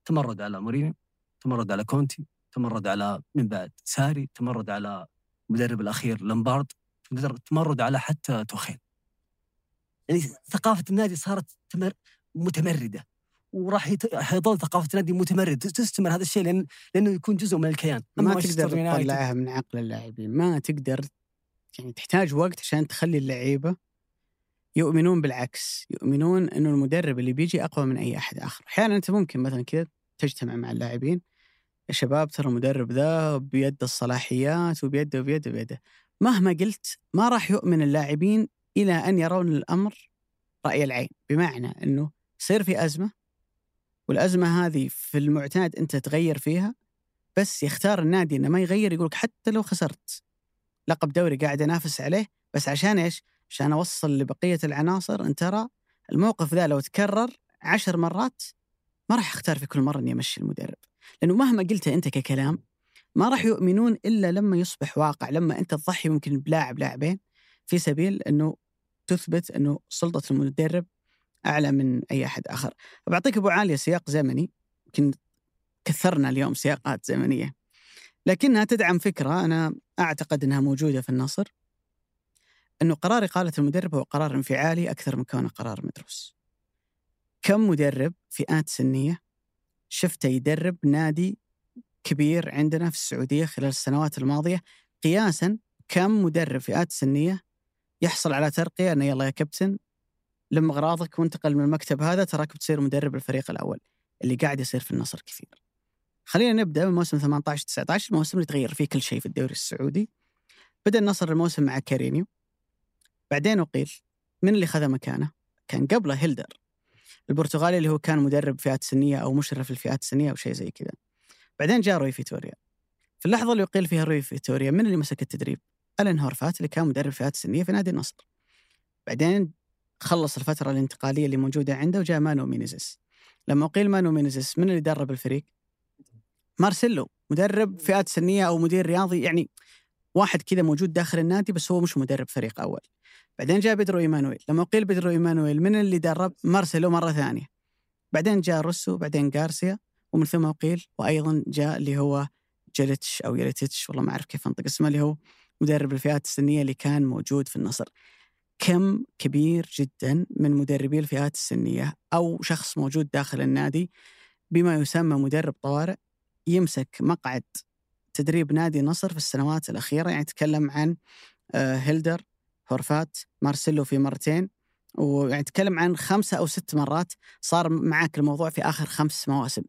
تمرد على مورينيو تمرد على كونتي تمرد على من بعد ساري تمرد على المدرب الأخير لامبارد تمرد على حتى توخيل. يعني ثقافة النادي صارت تمر متمردة. وراح يظل ثقافة النادي متمرد. تستمر هذا الشيء لأن لأنه يكون جزء من الكيان. ما تقدر تطلعها من عقل اللاعبين. ما تقدر يعني تحتاج وقت عشان تخلي اللعيبة يؤمنون بالعكس. يؤمنون إنه المدرب اللي بيجي أقوى من أي أحد آخر. أحيانا أنت ممكن مثلا كذا تجتمع مع اللاعبين. يا شباب ترى المدرب ذا بيد الصلاحيات وبيده وبيده وبيده. مهما قلت ما راح يؤمن اللاعبين إلى أن يرون الأمر رأي العين. بمعنى إنه يصير في أزمة والأزمة هذه في المعتاد أنت تغير فيها بس يختار النادي إنه ما يغير يقولك حتى لو خسرت لقب دوري قاعد أنافس عليه بس عشان إيش؟ عشان أوصل لبقية العناصر أن ترى الموقف ذا لو تكرر عشر مرات ما راح أختار في كل مرة إني أمشي المدرب لأنه مهما قلته أنت ككلام ما راح يؤمنون إلا لما يصبح واقع لما أنت تضحي ممكن بلاعب لاعبين في سبيل أنه تثبت أنه سلطة المدرب أعلى من أي أحد آخر. بعطيك أبو عالية سياق زمني. يمكن كثرنا اليوم سياقات زمنية. لكنها تدعم فكرة أنا أعتقد إنها موجودة في النصر إنه قرار إقالة المدرب هو قرار انفعالي أكثر من كونه قرار مدروس. كم مدرب فئات سنية شفته يدرب نادي كبير عندنا في السعودية خلال السنوات الماضية؟ قياسا كم مدرب فئات سنية يحصل على ترقية إنه يلا يا كابتن لم اغراضك وانتقل من المكتب هذا تراك بتصير مدرب الفريق الأول اللي قاعد يصير في النصر كثير. خلينا نبدأ من موسم 18 19 الموسم اللي تغير فيه كل شيء في الدوري السعودي. بدأ النصر الموسم مع كارينيو بعدين أقيل من اللي خذ مكانه؟ كان قبله هيلدر البرتغالي اللي هو كان مدرب فئات سنية أو مشرف الفئات السنية أو شيء زي كذا بعدين جاء روي فيتوريا في اللحظة اللي يقيل فيها روي فيتوريا من اللي مسك التدريب؟ ألين هورفات اللي كان مدرب فئات السنية في نادي النصر بعدين خلص الفترة الانتقالية اللي موجودة عنده وجاء مانو مينيزيس. لما أقيل مانو مينيزيس من اللي درب الفريق؟ مارسيلو مدرب فئات سنية أو مدير رياضي يعني واحد كذا موجود داخل النادي بس هو مش مدرب فريق أول. بعدين جاء بيدرو إيمانويل. لما قيل بيدرو إيمانويل من اللي درب؟ مارسيلو مرة ثانية. بعدين جاء روسو بعدين غارسيا ومن ثم قيل وأيضا جاء اللي هو جلتش أو يلتش والله ما أعرف كيف أنطق اسمه اللي هو مدرب الفئات السنية اللي كان موجود في النصر. كم كبير جدا من مدربي الفئات السنية أو شخص موجود داخل النادي بما يسمى مدرب طوارئ يمسك مقعد تدريب نادي النصر في السنوات الأخيرة يعني تكلم عن آه، هيلدر هورفات مارسيلو في مرتين ويعني تكلم عن خمسة أو ست مرات صار معك الموضوع في آخر خمس مواسم.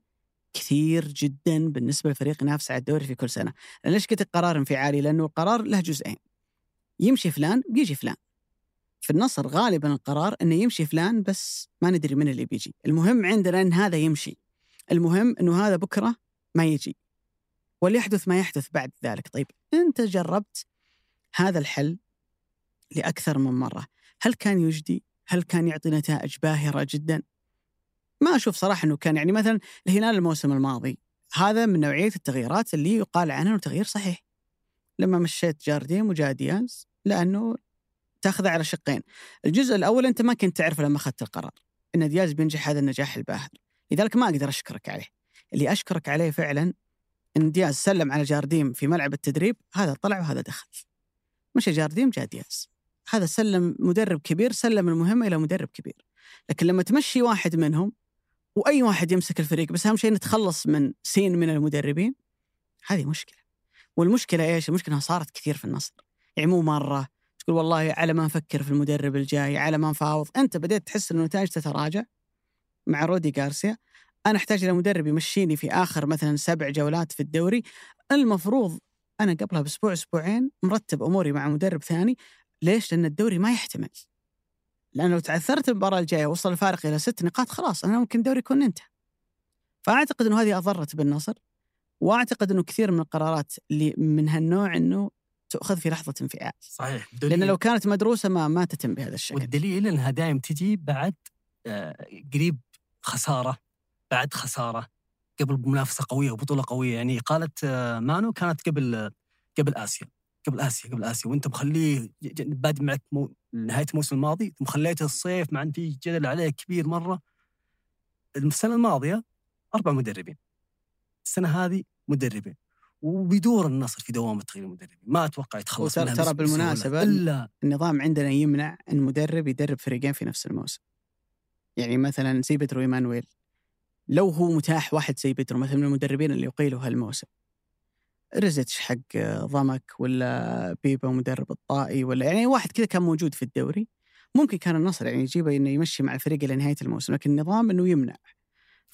كثير جدا بالنسبة لفريق ينافس على الدوري في كل سنة. ليش قلت القرار انفعالي؟ لأنه القرار له جزئين. يمشي فلان بيجي فلان. في النصر غالبا القرار إنه يمشي فلان بس ما ندري من اللي بيجي. المهم عندنا إن هذا يمشي. المهم إنه هذا بكرة ما يجي. وليحدث ما يحدث بعد ذلك. طيب أنت جربت هذا الحل لأكثر من مرة. هل كان يجدي؟ هل كان يعطي نتائج باهرة جدا؟ ما أشوف صراحة إنه كان. يعني مثلا الهلال الموسم الماضي. هذا من نوعية التغييرات اللي يقال عنها إنه تغيير صحيح. لما مشيت جارديم وجاء دياز لأنه تاخذه على شقين. الجزء الأول أنت ما كنت تعرف لما أخذت القرار إن دياز بينجح هذا النجاح الباهر. لذلك ما أقدر أشكرك عليه. اللي أشكرك عليه فعلا إن دياز سلم على جارديم في ملعب التدريب هذا طلع وهذا دخل. مشى جارديم جاء دياز. هذا سلم مدرب كبير سلم المهمه إلى مدرب كبير. لكن لما تمشي واحد منهم وأي واحد يمسك الفريق بس أهم شيء نتخلص من سين من المدربين هذه مشكلة. والمشكلة إيش؟ المشكلة إنها صارت كثير في النصر. يعني مو مرة تقول والله على ما نفكر في المدرب الجاي على ما نفاوض أنت بديت تحس ان النتائج تتراجع مع رودي غارسيا. أنا أحتاج إلى مدرب يمشيني في آخر مثلا سبع جولات في الدوري. المفروض أنا قبلها بأسبوع أسبوعين مرتب أموري مع مدرب ثاني. ليش؟ لأن الدوري ما يحتمل. لأن لو تعثرت المباراة الجاية وصل الفارق إلى ست نقاط خلاص أنا ممكن الدوري يكون انتهى. فأعتقد إنه هذه أضرت بالنصر وأعتقد إنه كثير من القرارات اللي من هالنوع إنه تؤخذ في لحظة انفعال. صحيح. لأن لو كانت مدروسة ما ما تتم بهذا الشكل. والدليل انها دائما تجي بعد آه، قريب خسارة بعد خسارة قبل منافسة قوية وبطوله قوية. يعني قالت آه، مانو كانت قبل قبل آسيا قبل آسيا قبل آسيا. وأنت مخليه بادئ معك مو نهاية الموسم الماضي ثم خليته الصيف مع إن في جدل عليه كبير مرة. السنة الماضية أربع مدربين. السنة هذه مدربين. وبيدور النصر في دوامه تغيير المدربين ما أتوقع يتخلص ترى ترى بالمناسبة إلا النظام عندنا يمنع إن مدرب يدرب فريقين في نفس الموسم. يعني مثلا زي بيدرو إيمانويل. لو هو متاح واحد زي بيدرو مثلا من المدربين اللي يقيلوا هالموسم. رزتش حق ضمك ولا بيبا مدرب الطائي ولا يعني واحد كذا كان موجود في الدوري. ممكن كان النصر يعني يجيبه إنه يمشي مع الفريق إلى نهاية الموسم لكن النظام إنه يمنع.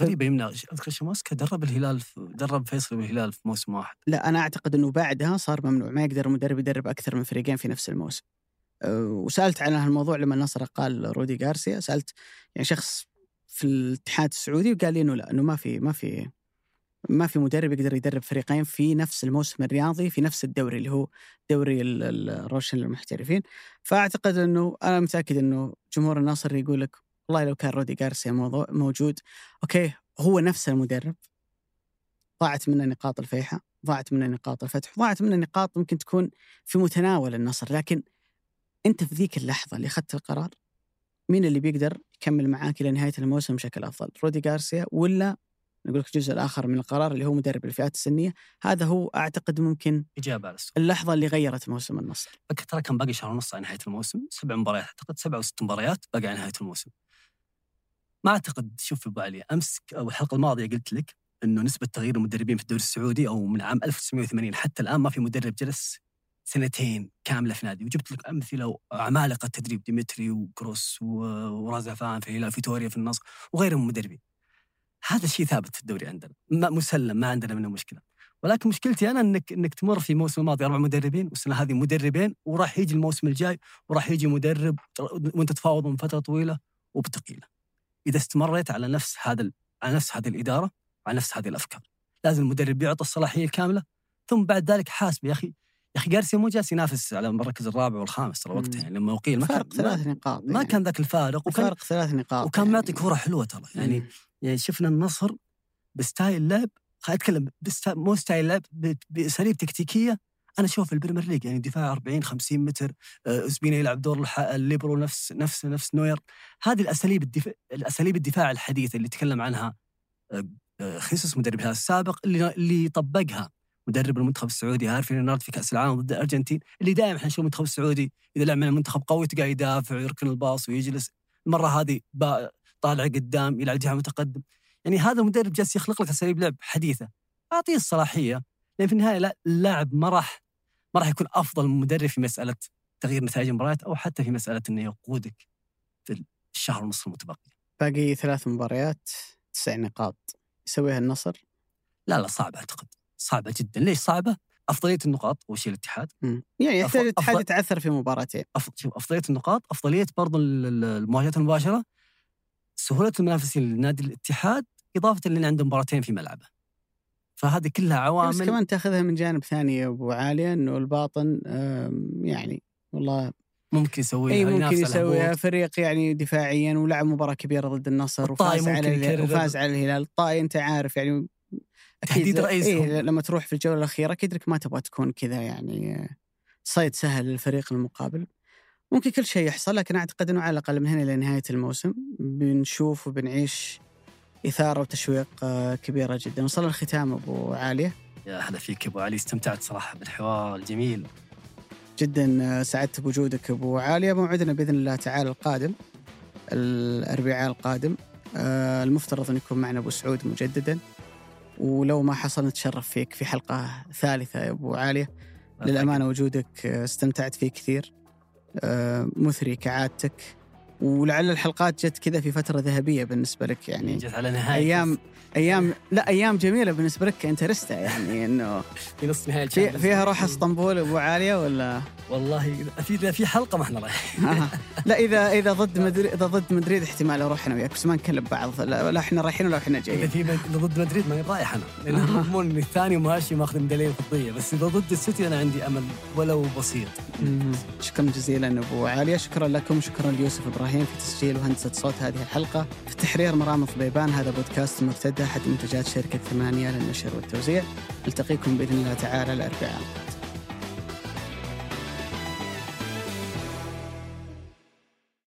غريبه يمنع أذكر شماسكا درب الهلال في درب فيصل والهلال في موسم واحد. لا أنا أعتقد إنه بعدها صار ممنوع. ما يقدر المدرب يدرب أكثر من فريقين في نفس الموسم. أه، وسألت عن هالموضوع لما النصر قال رودي غارسيا. سألت يعني شخص في الاتحاد السعودي وقال لي إنه لا إنه ما في ما في ما في مدرب يقدر يدرب فريقين في نفس الموسم الرياضي في نفس الدوري اللي هو دوري الروشن للمحترفين. فأعتقد إنه أنا متأكد إنه جمهور النصر يقول لك والله لو كان رودي غارسيا موجود أوكي هو نفس المدرب ضاعت منه نقاط الفيحة ضاعت منه نقاط الفتح ضاعت منه نقاط ممكن تكون في متناول النصر لكن أنت في ذيك اللحظة اللي أخذت القرار مين اللي بيقدر يكمل معاك إلى نهاية الموسم بشكل أفضل رودي غارسيا ولا نقول لك الجزء الآخر من القرار اللي هو مدرب الفئات السنية؟ هذا هو أعتقد ممكن إجابة على السؤال. اللحظة اللي غيرت موسم النصر. ترى كان باقي شهر ونص على نهاية الموسم سبع مباريات أعتقد سبع أو ست مباريات باقي على نهاية الموسم. ما أعتقد شوف ابو علي أمس أو الحلقة الماضية قلت لك إنه نسبة تغيير المدربين في الدوري السعودي أو من عام 1980 حتى الآن ما في مدرب جلس سنتين كاملة في نادي. وجبت لك أمثلة عمالقة تدريب ديمتري وكروس ورازفان في الهلال فيتوريا في النصر وغيرهم من المدربين هذا الشيء ثابت في الدوري عندنا. ما مسلم ما عندنا منه مشكلة. ولكن مشكلتي أنا انك إنك تمر في الموسم الماضي أربع مدربين والسنة هذه مدربين وراح يجي الموسم الجاي وراح يجي مدرب وأنت تفاوض من فترة طويلة وبتقيله. إذا استمريت على نفس هذا على نفس هذه الإدارة وعلى نفس هذه الأفكار. لازم المدرب يعطى الصلاحية الكامله ثم بعد ذلك حاسب. يا أخي يا أخي جارسيا مو جالس ينافس على المركز الرابع والخامس ترى وقتها يعني لما اقيل ما فرق ثلاث نقاط ما يعني. كان ذاك الفارق وكان فرق ثلاث نقاط وكان يعني. معطي كوره حلوة ترى. يعني يعني شفنا النصر ب style لعب خليني أتكلم مو style لعب بأساليب تكتيكية أنا أشوف ال Premier League يعني دفاع 40 50 متر آه، أوسبينا يلعب دور الليبرو نفس نفس نفس نوير. هذه الأساليب الدفاع الأساليب الدفاع الحديثة اللي تكلم عنها آه، آه، خيسوس مدرب الهلال السابق اللي اللي طبقها مدرب المنتخب السعودي هارفي رينارد في كأس العالم ضد الأرجنتين اللي دائما إحنا نشوف المنتخب السعودي إذا لعب مع المنتخب قوي تلقاه يدافع ويركن الباص ويجلس. المرة هذه طالع قدام يلعب جهة متقدم. يعني هذا المدرب جالس يخلق لك أساليب لعب حديثة. أعطيه الصلاحية لأن في النهاية لا اللاعب ما راح ما راح يكون أفضل مدرب في مسألة تغيير نتائج المباريات أو حتى في مسألة إنه يقودك في الشهر ونصف المتبقي. باقي ثلاث مباريات تسع نقاط. يسويها النصر؟ لا لا صعبة أعتقد. صعبة جدا. ليش صعبة؟ أفضلية النقاط أول شيء الاتحاد. مم. يعني يحتاج أفضل- الاتحاد أفضل- يتعثر في مباراتين. أف... شوف أفضلية النقاط أفضلية برضو ال- ال- المواجهات المباشرة سهولة المنافسين لنادي الاتحاد إضافة لأن عنده مباراتين في ملعبه. فهذه كلها بس عوامل كمان تاخذها من جانب ثاني يا أبو عاليه إنه الباطن يعني والله ممكن يسويها إي ممكن يسويها. فريق يعني دفاعيا ولعب مباراة كبيرة ضد النصر وفاز على الهلال. وفاز على الهلال الطائي أنت عارف يعني تحديد رئيسهم. إيه لما تروح في الجولة الأخيرة أكيد لك ما تبغى تكون كذا يعني صيد سهل للفريق المقابل ممكن كل شيء يحصل لكن أعتقد إنه على الأقل من هنا إلى نهاية الموسم بنشوف وبنعيش إثارة وتشويق آه، كبيرة جدا. وصل الختام أبو عاليه يا هلا فيك أبو علي. استمتعت صراحة بالحوار الجميل جدا آه، سعدت بوجودك أبو عاليه موعدنا بإذن الله تعالى القادم الأربعاء القادم. آه، المفترض أن يكون معنا أبو سعود مجددا. ولو ما حصل نتشرف فيك في حلقة ثالثة يا أبو عاليه للأمانة وجودك استمتعت فيه كثير. مثري كعادتك. ولعل الحلقات جت كذا في فترة ذهبية بالنسبة لك يعني جت على نهاية أيام أيام لا أيام جميلة بالنسبة لك كإنترستا يعني إنه في نص نهاية في فيها. روح اسطنبول أبو عالية ولا؟ والله في في حلقة ما إحنا رايحين. آه. لا اذا إذا ضد مدريد إذا ضد مدريد احتمال أروح أنا وياك بس ما نكلم بعض. لا, إحنا رايحين ولا إحنا إذا جايين في مد- إذا ضد مدريد ماني رايح أنا. لأن المضمون اني الثاني ماشي ماخذ ميداليه فضية. بس إذا ضد السيتي أنا عندي أمل ولو بسيط. شكرا جزيلا أبو عالية. شكرا لكم شكرا ليوسف إبراهيم. في تسجيل وهندسة صوت هذه الحلقة. في التحرير مرام ضبيبان هذا بودكاست مرتدى أحد منتجات شركة ثمانية للنشر والتوزيع. التقيكم بإذن الله تعالى الأربعاء.